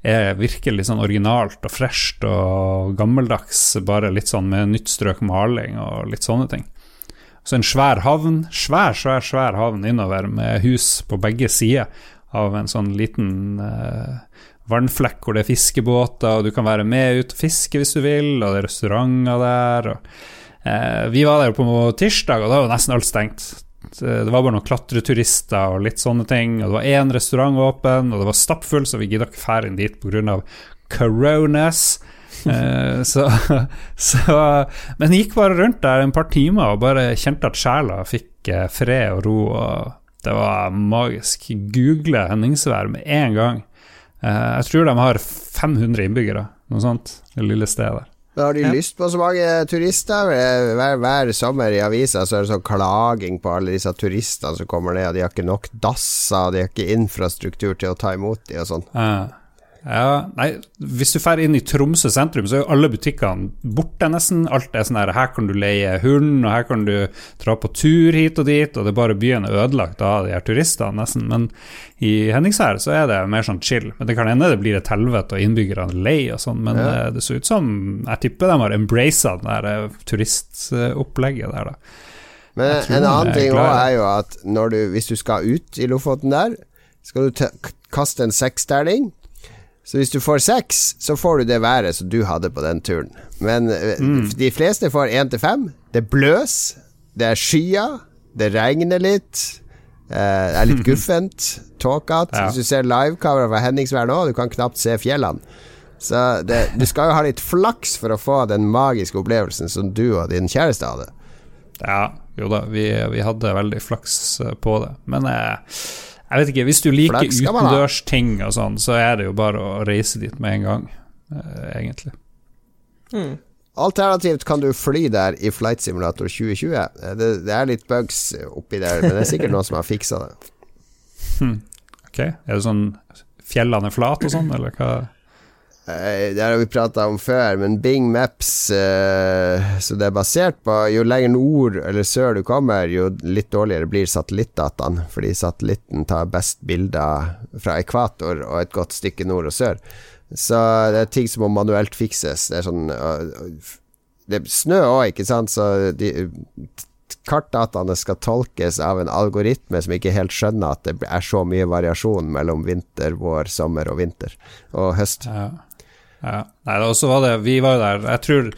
er virkelig sånn originalt og fresht og gammeldags, bare litt sånn med nytt strøk maling og litt sånne ting. Så en svær havn, svær, svær, svær havn innover med hus på begge sider av en sånn liten eh, vannflekk hvor det er fiskebåter, og du kan være med ut og fiske hvis du vil, og det er restauranter der. Og, eh, vi var der på tirsdag, og da var nesten alt stengt. Det det var bare noen klatreturister og litt sånne ting, og det var én restaurant åpen, og det var stappfull, så vi gidda ikke fære inn dit pga. coronas. Eh, så, så Men jeg gikk bare rundt der en par timer og bare kjente at sjela fikk eh, fred og ro, og det var magisk. Google Henningsvær med en gang. Eh, jeg tror de har 500 innbyggere, noe sånt, det lille stedet. Men har de Ja. lyst på så mange turister? Hver, hver sommer i avisa så er det sånn klaging på alle disse turistene som kommer ned, og de har ikke nok dasser, de har ikke infrastruktur til å ta imot de og sånn. Eh, ja, nei, hvis du drar inn i Tromsø sentrum, så er jo alle butikkene borte, nesten. Alt er sånn her Her kan du leie hund, og her kan du dra på tur hit og dit, og det er bare byen er ødelagt av de her turistene, nesten. Men i Henningsvær så er det mer sånn chill. Men det kan hende det blir et helvete og innbyggerne er lei og sånn, men Ja. eh, det ser ut som Jeg tipper de har embracet det der eh, turistopplegget der, da. Men en annen ting òg er jo at du, hvis du skal ut i Lofoten der, skal du te kaste en seksterning. Så hvis du får seks, så får du det været som du hadde på den turen. Men eh, Mm. de fleste får én til fem. Det bløs, det er skyer, det regner litt. eh, det er litt guffent, tåkete. Ja. Hvis du ser livekamera fra Henningsvær nå, du kan knapt se fjellene. Så det, du skal jo ha litt flaks for å få den magiske opplevelsen som du og din kjæreste hadde. Ja, jo da, vi, vi hadde veldig flaks eh, på det. Men eh, jeg vet ikke, hvis du liker utendørsting og sånn, så er det jo bare å reise dit med en gang, eh, egentlig. Mm. Alternativt kan du fly der i Flight Simulator 2020. Eh, Det, det er litt bugs oppi der, men det er sikkert noen som har fiksa det. Ok, Er det sånn fjellene er flate og sånn, eller hva? Eh, Det har vi prata om før, men Bing Maps, så som det er basert på Jo lenger nord eller sør du kommer, jo litt dårligere blir satellittdataen, fordi satellitten tar best bilder fra ekvator og et godt stykke nord og sør. Så det er ting som må manuelt fikses. Det er sånn øh, Det er snø òg, ikke sant, så de kartdataene skal tolkes av en algoritme som ikke helt skjønner at det er så mye variasjon mellom vinter, vår, sommer og vinter og høst. Ja. Ja. Nei, og så var det Vi var jo der Jeg tror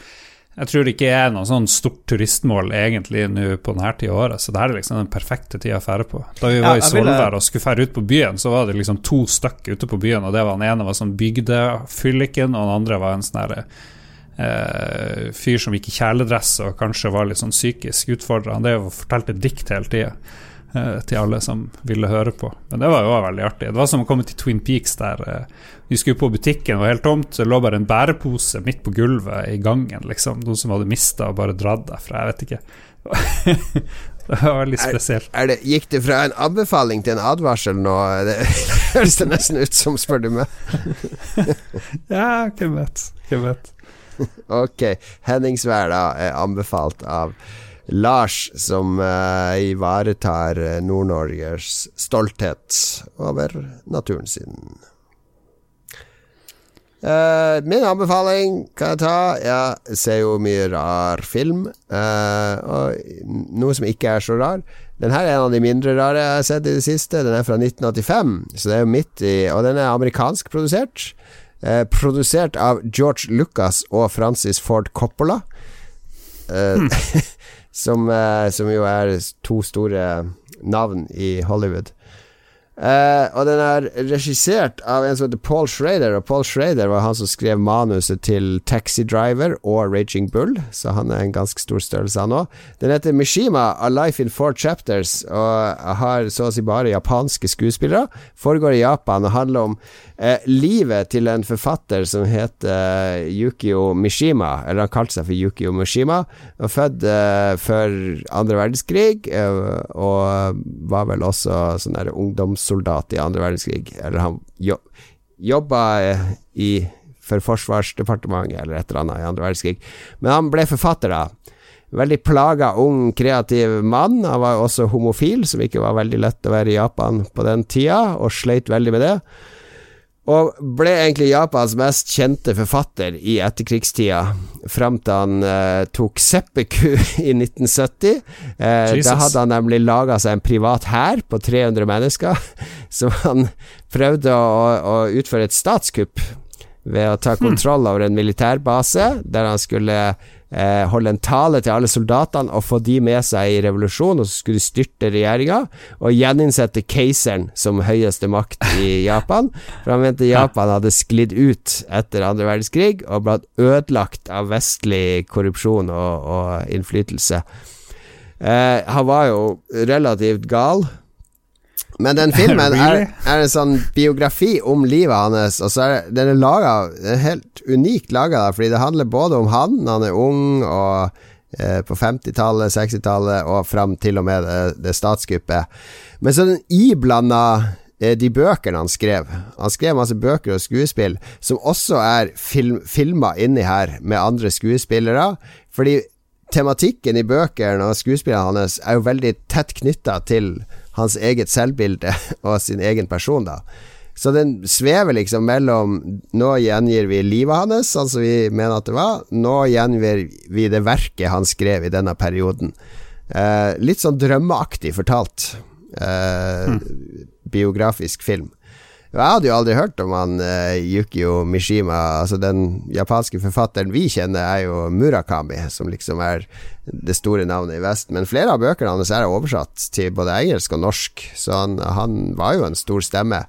jeg tror det ikke er noe sånn stort turistmål egentlig nå på denne tida av året, så det her er liksom den perfekte tida å fære på. Da vi Ja, var i jeg ville- Svolvær og skulle fære ut på byen, så var det liksom to stykk ute på byen, og det var den ene var sånn bygdefylliken, og den andre var en sånn herre eh, fyr som gikk i kjeledress og kanskje var litt sånn psykisk utfordra. Han fortalte dikt hele tida. Eh, til alle som ville høre på. Men det var jo veldig artig. Det var som å komme til Twin Peaks der eh, vi skulle på butikken, det var helt tomt. Det lå bare en bærepose midt på gulvet i gangen, liksom. Noen som hadde mista og bare dratt derfra. Jeg vet ikke. det var veldig spesielt. Er det, gikk det fra en anbefaling til en advarsel nå? Det høres det nesten ut som, spør du meg. Ja, hvem vet. Hvem vet. Ok, Henningsvær da er anbefalt av Lars, som eh, ivaretar eh, Nord-Norges stolthet over naturen sin. Uh, min anbefaling kan jeg ta Jeg ser jo mye rar film, uh, og noe som ikke er så rar. Den her er en av de mindre rare jeg har sett i det siste. Den er fra 1985, så det er jo midt i Og den er amerikansk produsert. Uh, produsert av George Lucas og Francis Ford Coppola. Hmm. som, som jo er to store navn i Hollywood. Uh, og den er regissert av en som heter Paul Schrader, og Paul Schrader var han som skrev manuset til Taxi Driver og Raging Bull, så han er en ganske stor størrelse, han òg. Den heter Mishima, A Life in Four Chapters, og har så å si bare japanske skuespillere. Foregår i Japan og handler om uh, livet til en forfatter som heter uh, Yukio Mishima, eller han kalte seg for Yukio Mishima, og født før andre verdenskrig, og var vel også sånn ungdoms soldat i andre verdenskrig. Eller han jo, jobba eh, i, for Forsvarsdepartementet eller et eller annet i andre verdenskrig. Men han ble forfatter, da. Veldig plaga, ung, kreativ mann. Han var også homofil, som ikke var veldig lett å være i Japan på den tida, og sleit veldig med det. Og ble egentlig Japans mest kjente forfatter i etterkrigstida, fram til han eh, tok seppeku i 1970. Eh, da hadde han nemlig laga seg en privat hær på 300 mennesker, som han prøvde å, å utføre et statskupp ved å ta hmm. kontroll over en militærbase, der han skulle eh, holde en tale til alle soldatene og få de med seg i revolusjon, og så skulle de styrte regjeringa og gjeninnsette keiseren som høyeste makt i Japan. For han mente Japan hadde sklidd ut etter andre verdenskrig og blitt ødelagt av vestlig korrupsjon og, og innflytelse. Eh, han var jo relativt gal. Men den filmen er, er, en sånn biografi om livet hans, og så er den er laga helt unikt laga, fordi det handler både om han, han er ung og eh, på 50-tallet, 60-tallet og fram til og med det, det statskuppet. Men så den iblanda eh, de bøkene han skrev. Han skrev masse bøker og skuespill som også er film, filma inni her med andre skuespillere. Fordi tematikken i bøkene og skuespillene hans er jo veldig tett knytta til hans eget selvbilde og sin egen person, da. Så den svever liksom mellom Nå gjengir vi livet hans, altså vi mener at det var. Nå gjengir vi det verket han skrev i denne perioden. Eh, litt sånn drømmeaktig fortalt. Eh, mm. Biografisk film. Jeg hadde jo aldri hørt om han uh, Yukio Mishima. Altså Den japanske forfatteren vi kjenner, er jo Murakami, som liksom er det store navnet i Vest. Men flere av bøkene hans er oversatt til både engelsk og norsk, så han, han var jo en stor stemme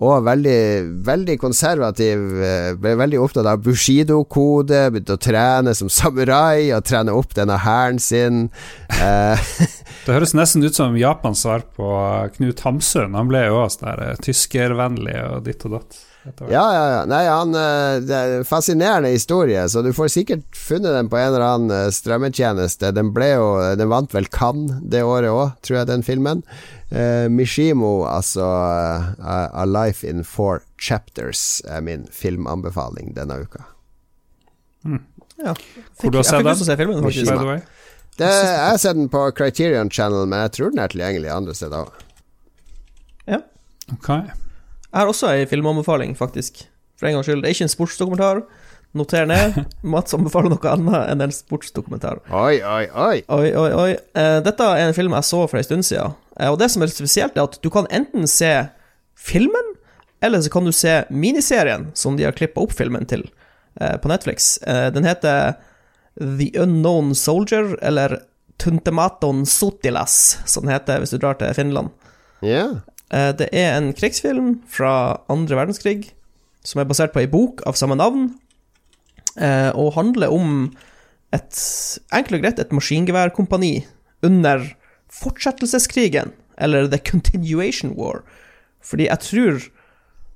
og veldig, veldig konservativ. Eh, ble veldig opptatt av Bushido-kode, begynte å trene som samurai og trene opp denne hæren sin. Eh, det høres nesten ut som Japans svar på Knut Hamsun. Han ble jo også der eh, tyskervennlig og ditt og datt. Ja, ja, ja. Nei, han, det er en fascinerende historie, så du får sikkert funnet den på en eller annen strømmetjeneste. Den ble jo Den vant vel Cannes det året òg, tror jeg, den filmen. Eh, Mishimo, altså A Life in Four Chapters, er min filmanbefaling denne uka. Mm. Ja. Hvor du har sett den? Se filmen, Mishima. Det, jeg har sett den på Criterion Channel, men jeg tror den er tilgjengelig andre steder òg. Ja. Okay. Jeg har også ei filmanbefaling, faktisk. For en gangs skyld. Det er ikke en sportsdokumentar. Noter ned. Mats anbefaler noe annet enn en sportsdokumentar. Oi, oi, oi. oi, oi, oi. Uh, dette er en film jeg så for en stund siden. Uh, og det som er spesielt, er at du kan enten se filmen, eller så kan du se miniserien som de har klippa opp filmen til uh, på Netflix. den heter The Unknown Soldier, eller Tuntematon Sotilas, som det heter hvis du drar til Finland. Yeah. det er en krigsfilm fra andre verdenskrig som er basert på ei bok av samme navn, eh, og handler om et enkelt og greit et maskingeværkompani under fortsettelseskrigen, eller The Continuation War. Fordi jeg tror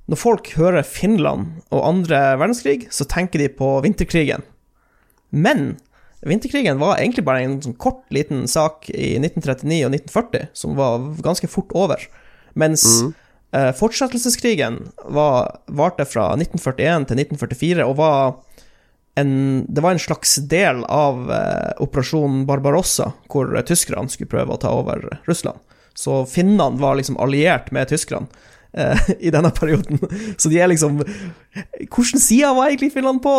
når folk hører Finland og andre verdenskrig, så tenker de på vinterkrigen. Men vinterkrigen var egentlig bare en sånn kort, liten sak i 1939 og 1940, som var ganske fort over. Mens mm. eh, fortsettelseskrigen var, varte fra 1941 til 1944 og var en, det var en slags del av eh, operasjon Barbarossa, hvor tyskerne skulle prøve å ta over Russland. Så finnene var liksom alliert med tyskerne. Eh, i denne perioden. Så de er liksom Hvilken side var egentlig Finland på?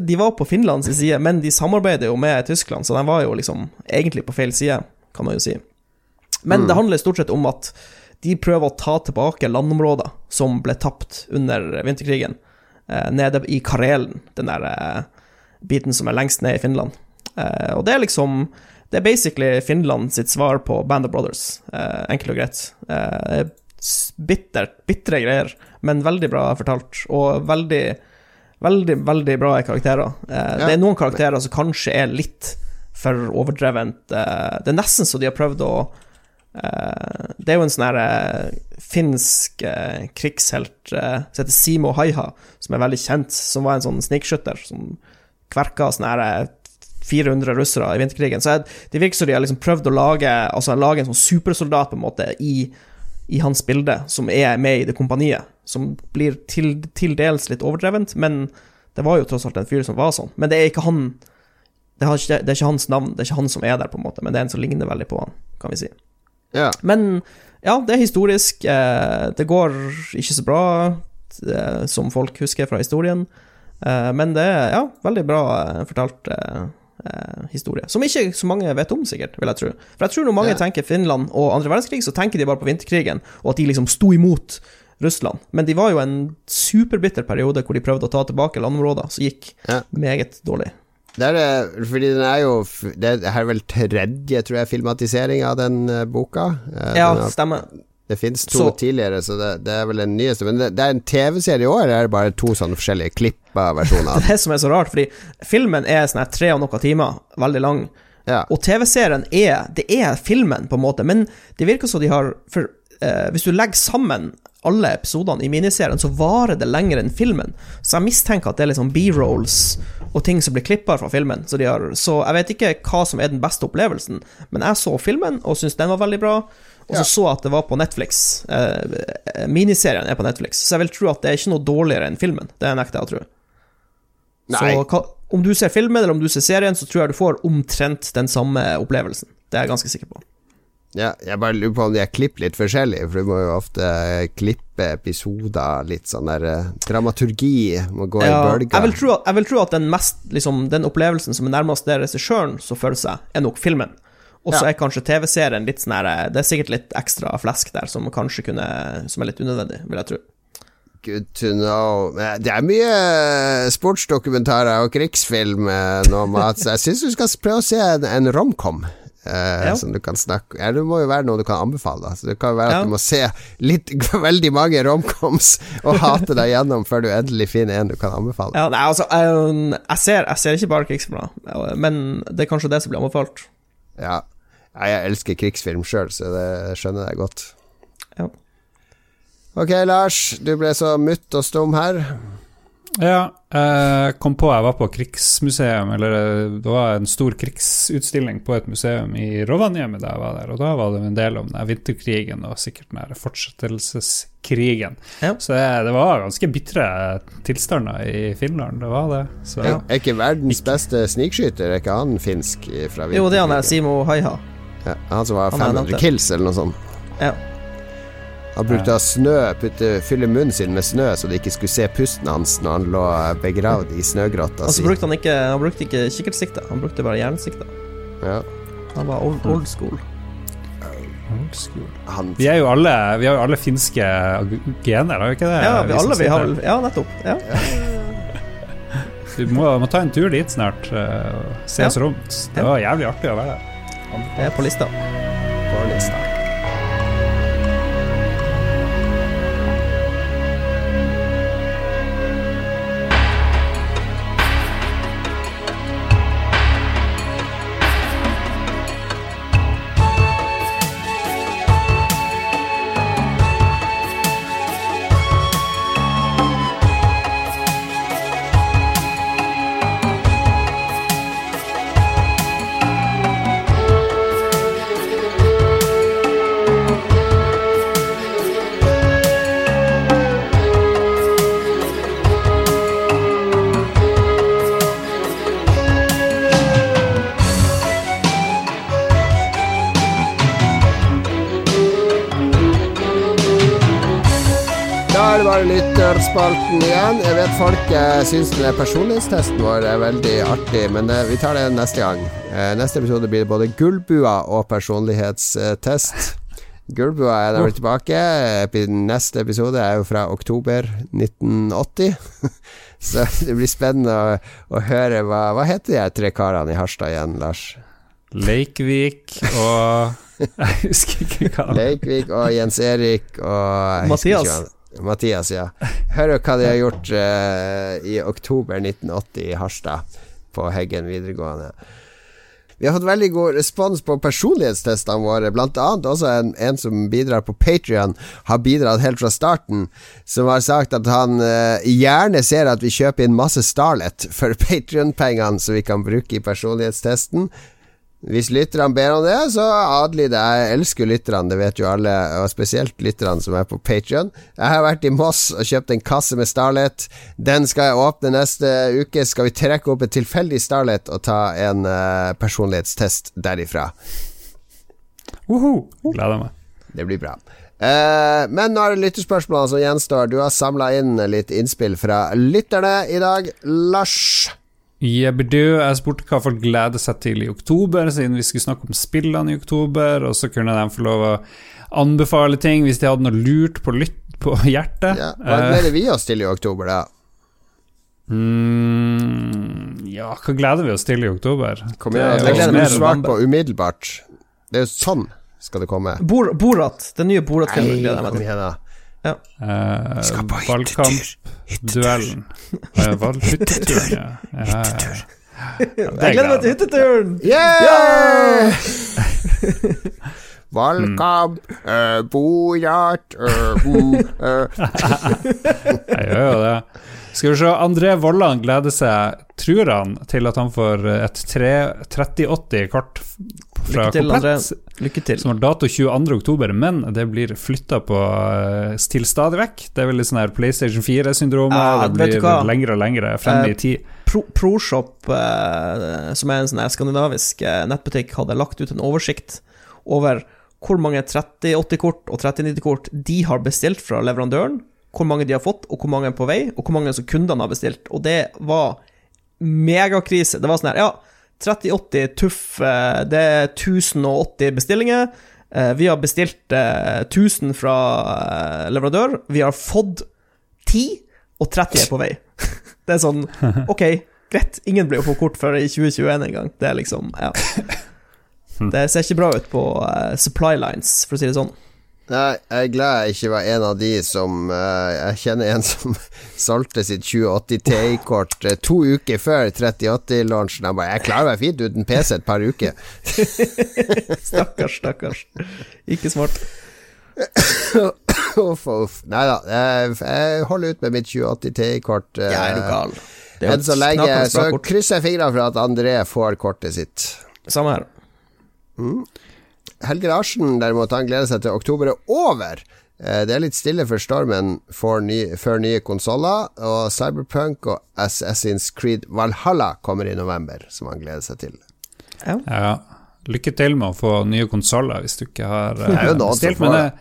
De var på Finlands side, men de samarbeider jo med Tyskland, så de var jo liksom egentlig på feil side, kan man jo si. Men det handler stort sett om at de prøver å ta tilbake landområder som ble tapt under vinterkrigen, eh, nede i Karelen, den der eh, biten som er lengst ned i Finland. Og det er liksom Det er basically Finland sitt svar på Band of Brothers, eh, enkelt og greit. Bittert, bitre greier, men veldig bra fortalt, og veldig Veldig, veldig bra karakterer. Eh, Ja. Det er noen karakterer som kanskje er litt for overdrevent. Eh, det er nesten så de har prøvd å eh, Det er jo en sånn her eh, finsk eh, krigshelt eh, som heter Simo Haiha, som er veldig kjent, som var en sånn snikskytter som kverka sånn her eh, 400 russere i vinterkrigen. Så jeg, det virker som de har liksom prøvd å lage, altså, lage en sånn supersoldat på en måte i, i hans bilde, som er med i det kompaniet. Som blir til, til dels litt overdrevent, men det var jo tross alt en fyr som var sånn. Men det er ikke han det, er ikke, det er ikke hans navn, det er ikke han som er der, på en måte, men det er en som ligner veldig på han, kan vi si. Ja. Men ja, det er historisk. Eh, det går ikke så bra eh, som folk husker fra historien. Eh, men det er ja, veldig bra fortalt eh, historie. Som ikke så mange vet om, sikkert, vil jeg tro. For jeg tror når mange Ja. tenker Finland og andre verdenskrig, så tenker de bare på vinterkrigen, og at de liksom sto imot Russland. Men de var jo en superbitter periode hvor de prøvde å ta tilbake landområder, som gikk Ja. meget dårlig. Det er det, fordi den er jo Det er vel tredje, tror jeg, filmatisering av den eh, boka. Eh, Ja, den har- stemmer. Det fins to Så- tidligere, så det, det er vel den nyeste. Men det, det er en TV-serie i år, eller er det bare to sånne forskjellige klippa versjoner? Det som er så rart, fordi filmen er sånn her tre og noen timer, veldig lang. Ja. Og TV-serien er Det er filmen, på en måte, men det virker som de har For eh, hvis du legger sammen alle episodene i miniserien, så varer det lenger enn filmen. Så jeg mistenker at det er sånn B-rolls og ting som blir klippa fra filmen. Så, de har, så jeg vet ikke hva som er den beste opplevelsen, men jeg så filmen og syntes den var veldig bra. Og så Ja. så at det var på Netflix. Eh, miniserien er på Netflix, så jeg vil tro at det er ikke noe dårligere enn filmen. Det nekter jeg å tro. Nei. Så om du ser filmen eller om du ser serien, så tror jeg du får omtrent den samme opplevelsen. Det er jeg ganske sikker på. Ja, jeg bare lurer på om de er klippet litt forskjellig, for du må jo ofte klippe episoder litt sånn der eh, Dramaturgi må gå i bølger. jeg, vil tro at, vil tro at den mest liksom, Den opplevelsen som er nærmest det regissøren så føler seg, er nok filmen. Og så Ja. er kanskje TV-serien litt sånn her Det er sikkert litt ekstra flesk der som kanskje kunne Som er litt unødvendig, vil jeg tro. Good to know. Det er mye sportsdokumentarer og krigsfilm eh, nå, Mats. Jeg syns du skal prøve å se en, en romcom. Uh, Ja. Som du kan snakke ja, Det må jo være noe du kan anbefale. Så det kan jo være at du må se litt, veldig mange romcoms og hate deg gjennom før du endelig finner en du kan anbefale. Ja, nei, altså Jeg, jeg, ser, jeg ser ikke bare krigsfilmer, men det er kanskje det som blir anbefalt. Ja. Ja, Jeg elsker krigsfilm sjøl, så det skjønner jeg godt. Ja. Ok, Lars. Du ble så mutt og stum her. Ja, jeg kom på jeg var på krigsmuseum, eller eh, det var en stor krigsutstilling på et museum i Rovaniemi da jeg var der, og da var det en del om den vinterkrigen og sikkert den fortsettelseskrigen. Ja. Så det, det var ganske bitre tilstander i Finland, det var det. Så Ja. Er ikke verdens beste snikskyter, er ikke han finsk fra vinterkrigen? Jo, det er han der? Simo Haiha. Ja, han som var Han er 500 kills, eller noe sånt. Ja. Han brukte å snø, putte, fylle munnen sin med snø, så de ikke skulle se pusten hans når han lå begravd i snøgrotta si. brukte han ikke, han brukte ikke kikkertsikte, han brukte bare jernsikte. Ja, Han var old, old school. Old school. han, Vi er jo alle, vi har jo alle finske gener, har vi ikke det? Ja, vi vi alle vi har Ja, nettopp. Ja. Vi må, må ta en tur dit snart eh, og se Ja. oss rundt. Det var jævlig artig å være der. Det er på lista. på lista. Lytterspalten igjen. Jeg vet folk eh, syns den personlighetstesten vår er veldig artig, men eh, vi tar det neste gang. Eh, neste episode blir det både gullbua og personlighetstest. Gullbua er der tilbake. Neste episode er jo fra oktober 1980. Så det blir spennende å, å høre hva, hva heter de her tre karene i Harstad igjen, Lars? Leikvik og Jeg husker ikke hva Leikvik og Jens Erik og Mathias. Mathias, ja. Hør hva de har gjort uh, i oktober 1980 i Harstad, på Heggen videregående. Vi har fått veldig god respons på personlighetstestene våre, blant annet også en, en som bidrar på Patrion, har bidratt helt fra starten, som har sagt at han uh, gjerne ser at vi kjøper inn masse Starlet for Patrion-pengene, som vi kan bruke i personlighetstesten. Hvis lytterne ber om det, så adlyder jeg. Jeg elsker lytterne, det vet jo alle, og spesielt lytterne som er på Patrion. Jeg har vært i Moss og kjøpt en kasse med Starlet. Den skal jeg åpne neste uke. Skal vi trekke opp et tilfeldig Starlet og ta en uh, personlighetstest derifra. Woho! Gleder meg. Det blir bra. Uh, men nå er det lytterspørsmålene som gjenstår. Du har samla inn litt innspill fra lytterne i dag. Lars? Jebbedu, jeg spurte hva folk gleder seg til i oktober, siden vi skulle snakke om spillene i oktober, og så kunne de få lov å anbefale ting hvis de hadde noe lurt på, lytt, på hjertet. Ja, hva Eh, gleder vi oss til i oktober, da? mm, ja, hva gleder vi oss til i oktober? Kom igjen, det gleder er meg november. på umiddelbart. Det er jo sånn skal det komme. Bor Borat, den nye Borat-filmen gleder jeg meg til. Da. Eh, skal på Valgkampduellen. Hyttetur, ja. ja. ja, ja. Jeg gleder meg til hytteturen! Yeah! Valgkamp, uh, bojart uh, mm, uh. Jeg gjør jo det. Skal vi se, André Vollan gleder seg, tror han, til at han får et 3080-kort fra. Komplett, Lykke til. som har dato 22. oktober, men det blir flytta eh, til stadig vekk. Det er vel litt sånn her PlayStation 4-syndromet. Ja, det blir lengre og lengre frem Eh, i tid. Pro, ProShop, eh, som er en sånn skandinavisk eh, nettbutikk, hadde lagt ut en oversikt over hvor mange 3080-kort og 3090-kort de har bestilt fra leverandøren, hvor mange de har fått, og hvor mange er på vei, og hvor mange som kundene har bestilt. Og det var megakrise. Det var sånn her, ja, 3080 tuff, eh, det er 1080 bestillinger. Eh, Vi har bestilt eh, 1000 fra eh, leverandør. Vi har fått 10, og 30 er på vei. Det er sånn Ok, greit. Ingen blir jo få kort før i 2021 engang. Det er liksom Ja. Det ser ikke bra ut på supply lines, for å si det sånn. Nei, jeg er glad jeg ikke var en av de som uh, Jeg kjenner en som solgte sitt 2080 Ti-kort uh, to uker før 3080-launchen. Han bare 'Jeg klarer meg fint uten PC et par uker'. Stakkars, stakkars. Ikke smart. uff, uff. Nei da, jeg, jeg holder ut med mitt 2080 Ti-kort. Uh, jeg er er Enn så lenge så krysser jeg fingrene for at André får kortet sitt. Samme her. Helge Larsen derimot, han gleder seg til oktober er over. Eh, Det er litt stille for stormen før nye konsoller, og Cyberpunk og Assassin's Creed Valhalla kommer i november, som han gleder seg til. Ja. Ja. Lykke til med å få nye konsoller hvis du ikke har eh, Det er bestilt. Men, jeg-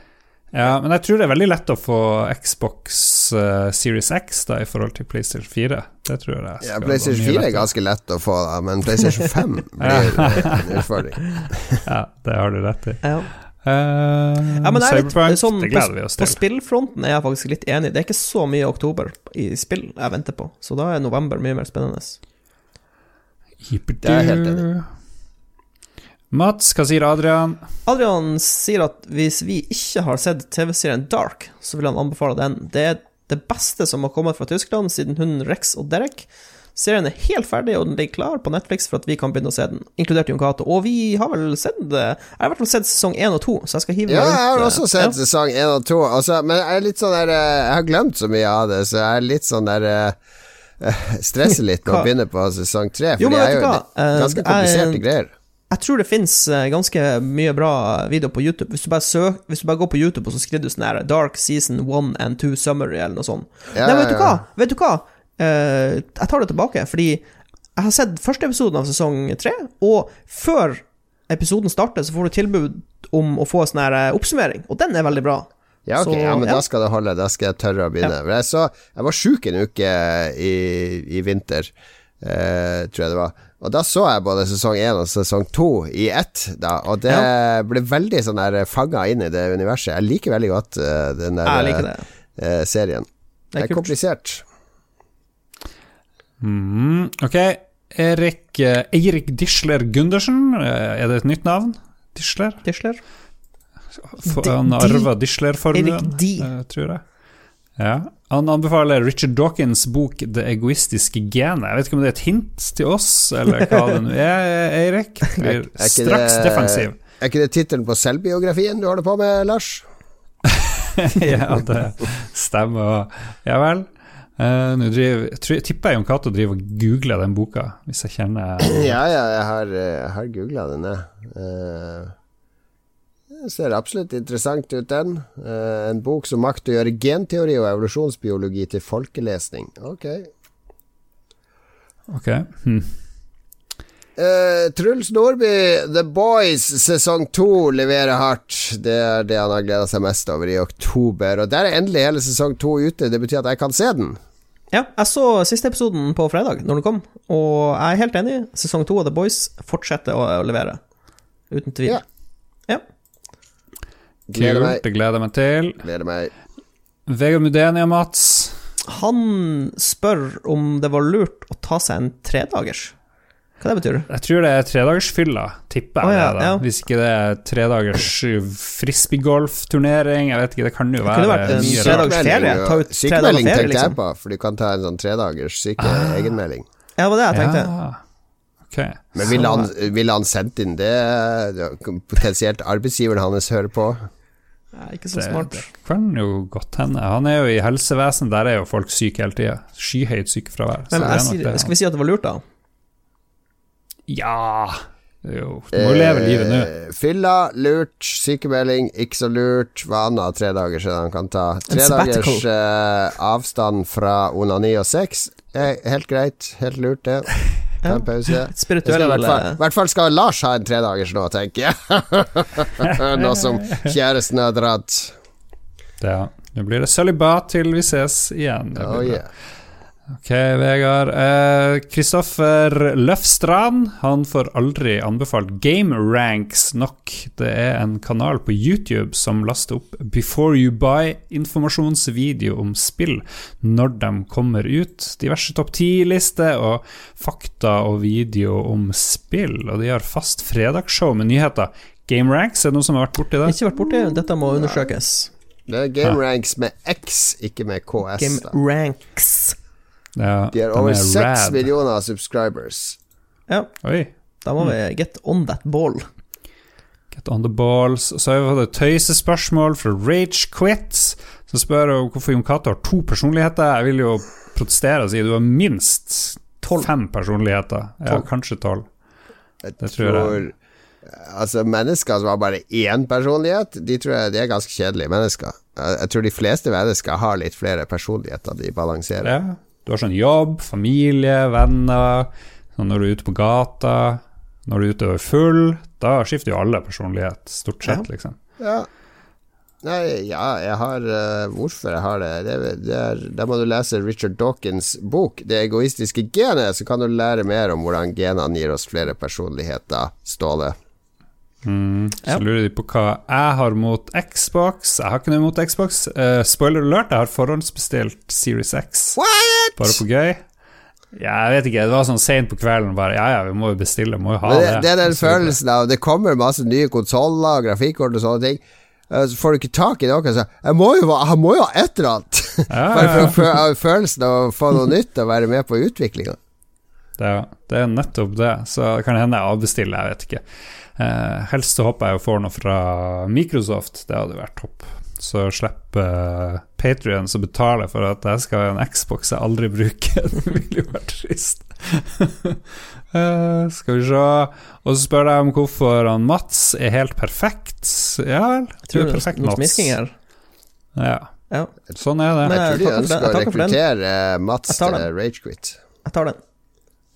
ja, men jeg tror det er veldig lett å få Xbox eh, Series X da i forhold til PlayStation 4. Det tror jeg skal Ja, PlayStation mye 4 er ganske lett å få, da, men PlayStation 5 blir en utfordring. Ja, det har du rett i. Ja. Uh, Ja, men det er litt Cyberpunk, sånn, det gleder vi oss på, på spillfronten er jeg faktisk litt enig. Det er ikke så mye oktober i spill jeg venter på, så da er november mye mer spennende. Det er helt enig Mats, hva sier Adrian? Adrian sier at hvis vi ikke har sett TV-serien Dark, så vil han anbefale den. Det er det beste som har kommet fra Tyskland siden hun Rex og Derek. Serien er helt ferdig, og den ligger klar på Netflix for at vi kan begynne å se den, inkludert Jon Cato. Og vi har vel sett det Jeg har i hvert fall sett sesong én og to, så jeg skal hive Ja, meg jeg har også sett sett sesong 1 og 2, altså, men jeg er litt sånn der eh, Jeg har glemt så mye av det, så jeg er litt sånn der eh, Stresser litt med å begynne på sesong 3, for Jo, det er jo hva? Eh, ganske er- kompliserte greier. Jeg tror det fins ganske mye bra videoer på YouTube. Hvis du søk, hvis du bare går på YouTube og så skriver du sånn her Dark Season 1 and 2 Summary, eller noe sånt. Ja, Nei, vet du hva? Vet du hva? Uh, jeg tar det tilbake, fordi jeg har sett første episoden av sesong tre, og før episoden starter, så får du tilbud om å få sånn her eh, oppsummering, og den er veldig bra. Ja, ok, Så, ja, men ja. da skal det holde. Da skal jeg tørre å begynne. Ja. Jeg, så, jeg var sjuk en uke i, i vinter, uh, tror jeg det var. Og da så jeg både sesong én og sesong to i ett, da, og det ble veldig sånn der fanga inn i det universet. Jeg liker veldig godt uh, den der uh, serien. det. er. Det er er komplisert. Mm, ok. Erik Eirik Disler Gundersen, er det et nytt navn? Disler? Disler. Han har arva Disler-formuen, tror jeg. Ja. Han anbefaler Richard Dawkins' bok 'Det egoistiske genet'. Jeg vet ikke om det er et hint til oss, eller hva det nå er, Eirik. Blir straks det- defensiv. Er ikke det tittelen på selvbiografien du holder på med, Lars? ja, det stemmer. Ja vel. Uh, Nå tipper jeg Jon Cato driver og googler den boka, hvis jeg kjenner Ja, ja, jeg har, eh, jeg har googla den jeg. Det ser absolutt interessant ut, den. Eh, en bok som makter å gjøre genteori og evolusjonsbiologi til folkelesning. Ok. Ok. Hm. Eh, Truls Nordby, The Boys sesong to leverer hardt. Det er det han har gleda seg mest over i oktober. Og der er endelig hele sesong to ute. Det betyr at jeg kan se den. Ja, jeg så siste episoden på fredag, når den kom, og jeg er helt enig. Sesong to av The Boys fortsetter å, levere. Uten tvil. Ja. Gleder Kult, meg. det gleder jeg meg til. Gleder meg. Vegard Mudenia, Mats. Han spør om det var lurt å ta seg en tredagers. Hva det betyr Jeg tror det er tredagersfylla, tipper jeg. Oh, ja, det da. ja. Hvis ikke det er tredagers frisbeegolfturnering. Jeg vet ikke, det kan jo være kunne vært en mye ferie, ta ut tre dager Sykemelding ferie, tenkte liksom. jeg på, for du kan ta en sånn tredagers syke Ah. egenmelding. Ja, det var det jeg tenkte. Ja. Okay. Men ville han, vil han sendt inn det? Potensielt arbeidsgiveren hans hører på? Ja, ikke så Det, smart. det kan jo godt hende. Han er jo i helsevesenet, der er jo folk syke hele tida. Skyhøyt sykefravær. Men er sier, det. skal vi si at det var lurt, da? Ja jo, Du må jo leve livet nå. Eh, Fylla, lurt. Sykemelding, ikke så lurt. Hva annet av tre dager siden han kan ta? Tre dagers uh, avstand fra onani og sex. Eh, helt greit. Helt lurt, det. Ta en pause. Spirituelle i hvert fall, i hvert fall skal Lars ha en tredagers nå, tenker jeg. nå som kjæresten har dratt. Ja. Nå blir det sølibat til vi ses igjen. Det blir Oh, bra. yeah. Ok, Vegard. Eh, Kristoffer Løfstrand Han får aldri anbefalt Game Ranks nok. Det er en kanal på YouTube som laster opp Before You Buy-informasjonsvideo om spill når de kommer ut. Diverse topp ti-lister og fakta og video om spill. Og de har fast fredagsshow med nyheter. Game Ranks, er det noen som har vært borti det? Ikke vært borti. Dette må undersøkes. Det er Game Ranks med X, ikke med KS. Game da. Ranks. Ja, De har over er seks millioner subscribers. Ja, Oi. da må vi get on that ball. Get on the balls. Så har vi fått et tøysespørsmål fra Rage Quit, som spør om hvorfor Jon Cato har to personligheter. Jeg vil jo protestere og si du har minst Tolv. fem personligheter. Ja, Tolv. kanskje tolv. Jeg Det tror jeg. Altså Mennesker som har bare én personlighet, de tror jeg de er ganske kjedelige mennesker. Jeg tror de fleste mennesker har litt flere personligheter de balanserer. Ja. Du har sånn jobb, familie, venner. Når du er ute på gata, når du er ute og er full. Da skifter jo alle personlighet, stort sett, liksom. Ja. Nei, ja, jeg har uh, Hvorfor jeg har det? det, det er, da må du lese Richard Dawkins' bok 'Det egoistiske genet', så kan du lære mer om hvordan genene gir oss flere personligheter, Ståle. Mm. Så lurer de på hva jeg har mot Xbox. Jeg har ikke noe mot Xbox. Uh, spoiler alert, jeg har forhåndsbestilt Series X. What?! Bare på gøy. Ja, jeg vet ikke, det var sånn seint på kvelden, bare ja ja, vi må jo bestille, må jo ha det, det. det er den følelsen av Det kommer masse nye konsoller grafikkort og sånne ting. eh, Så får du ikke tak i noe, så jeg må jo, jeg må jo ha et eller annet! Bare for å fø- følelsen av å få noe nytt og være med på utviklinga. Det, Det er nettopp det, så det kan hende jeg avbestiller, jeg vet ikke. Eh, helst så håper jeg å få noe fra Microsoft, det hadde vært topp. Så slipper uh, Patrion som betaler for at jeg skal ha en Xbox jeg aldri bruker. det ville jo vært trist. Eh, skal vi se Og så spør jeg om hvorfor han Mats er helt perfekt. Ja vel, du er perfekt, Mats. Ja, Ja, sånn er det. Men- Jeg tror de ønsker å rekruttere Mats til. Ragequit. jeg tar den.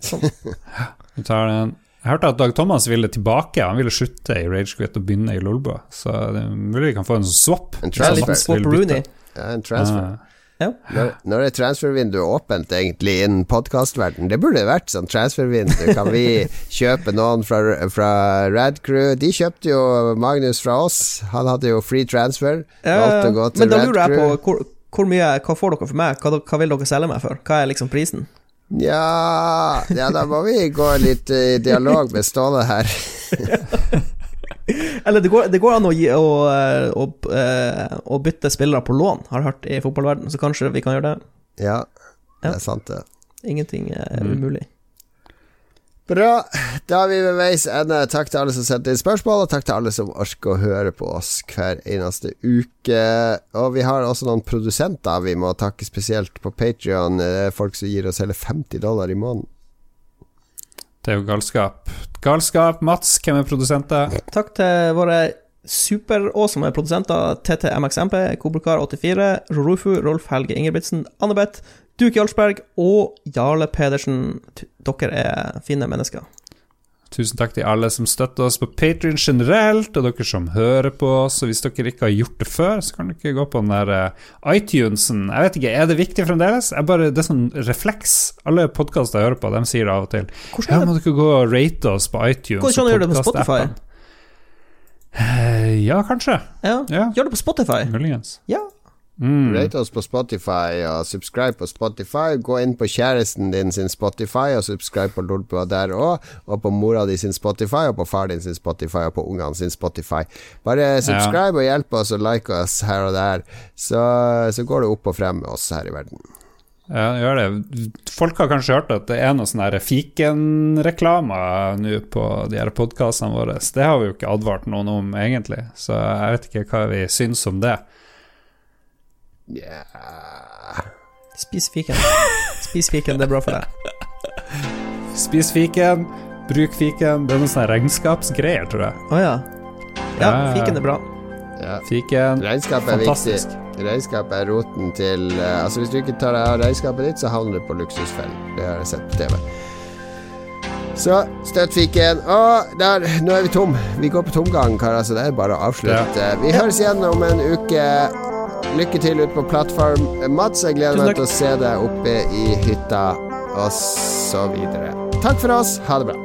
Sånn. Vi tar den. Jeg hørte at Dag Thomas ville tilbake. Han ville slutte i Ragequit og begynne i Lolbua. Så det er mulig vi kan få en swap. En er transfer. swap Rooney. Ja, en transfer. Uh, Ja. Når, når er transfervinduet åpent, egentlig, innen podkastverden? Det burde vært sånn transfervindu. Kan vi kjøpe noen fra, fra Rad Crew? De kjøpte jo Magnus fra oss. Han hadde jo free transfer. Valgte å gå til Men da lurer jeg på hvor, hvor mye Hva får dere for meg? Hva, hva vil dere selge meg for? Hva er liksom prisen? Ja, ja, da må vi gå litt i dialog med Ståle her. Eller det går, det går an å, gi, å, eh, å, eh, å bytte spillere på lån, har jeg hørt i fotballverden så kanskje vi kan gjøre det. Ja, det er sant, det. Ingenting er Mm. umulig. Bra. Da er vi ved veis ende. Takk til alle som sendte inn spørsmål, og takk til alle som orker å høre på oss hver eneste uke. Og vi har også noen produsenter vi må takke spesielt på Patrion. Folk som gir oss hele 50 dollar i måneden. Det er jo galskap. Galskap. Mats, hvem er produsenter? Takk til våre superåsomme produsenter TTMXMP, Kobrikar84, Rorufu, Rolf Helge Ingebrigtsen, Annebeth, Duke Jarlsberg og Jarle Pedersen. Dere er fine mennesker. Tusen takk til alle som støtter oss på Patrion generelt, og dere som hører på oss. Og hvis dere ikke har gjort det før, så kan dere gå på den der eh, iTunesen. Jeg vet ikke, Er det viktig fremdeles? Jeg bare, det er sånn refleks. Alle podkaster jeg hører på, de sier det av og til. Hvordan Ja, må dere gå og rate oss på iTunes? Hvordan gjør å og gjøre det på Spotify? Eh, ja, kanskje. Ja. Ja, Gjør det på Spotify. muligens. Ja. Mm. Rate oss på Spotify og subscribe på Spotify. Gå inn på kjæresten din sin Spotify og subscribe på Lolbua der òg. Og på mora di sin Spotify, og på far din sin Spotify, og på ungene sin Spotify. Bare subscribe og hjelp oss og like oss her og der, så, så går det opp og frem med oss her i verden. Ja, gjør det. Folk har kanskje hørt at det er noen sånne fikenreklamer nå på de her podkastene våre. Det har vi jo ikke advart noen om, egentlig, så jeg vet ikke hva vi syns om det. Yeah. Spis fiken. Spis fiken, det er bra for deg. Spis fiken, bruk fiken. Det er noen sånne regnskapsgreier, tror jeg. Å ja. Ja, Ja, ja, ja. fiken er bra. Ja. Fiken Regnskap er Fantastisk. viktig. Regnskap er roten til uh, Altså Hvis du ikke tar deg av regnskapet ditt, så havner du på luksusfellen. Det har jeg sett på TV. Så støtt fiken. Og der, nå er vi tom. Vi går på tomgang, karer, så det er bare å avslutte. Vi høres igjen om en uke. Lykke til ute på plattform. Mats, jeg gleder meg til å se deg oppe i hytta, og så videre. Takk for oss. Ha det bra.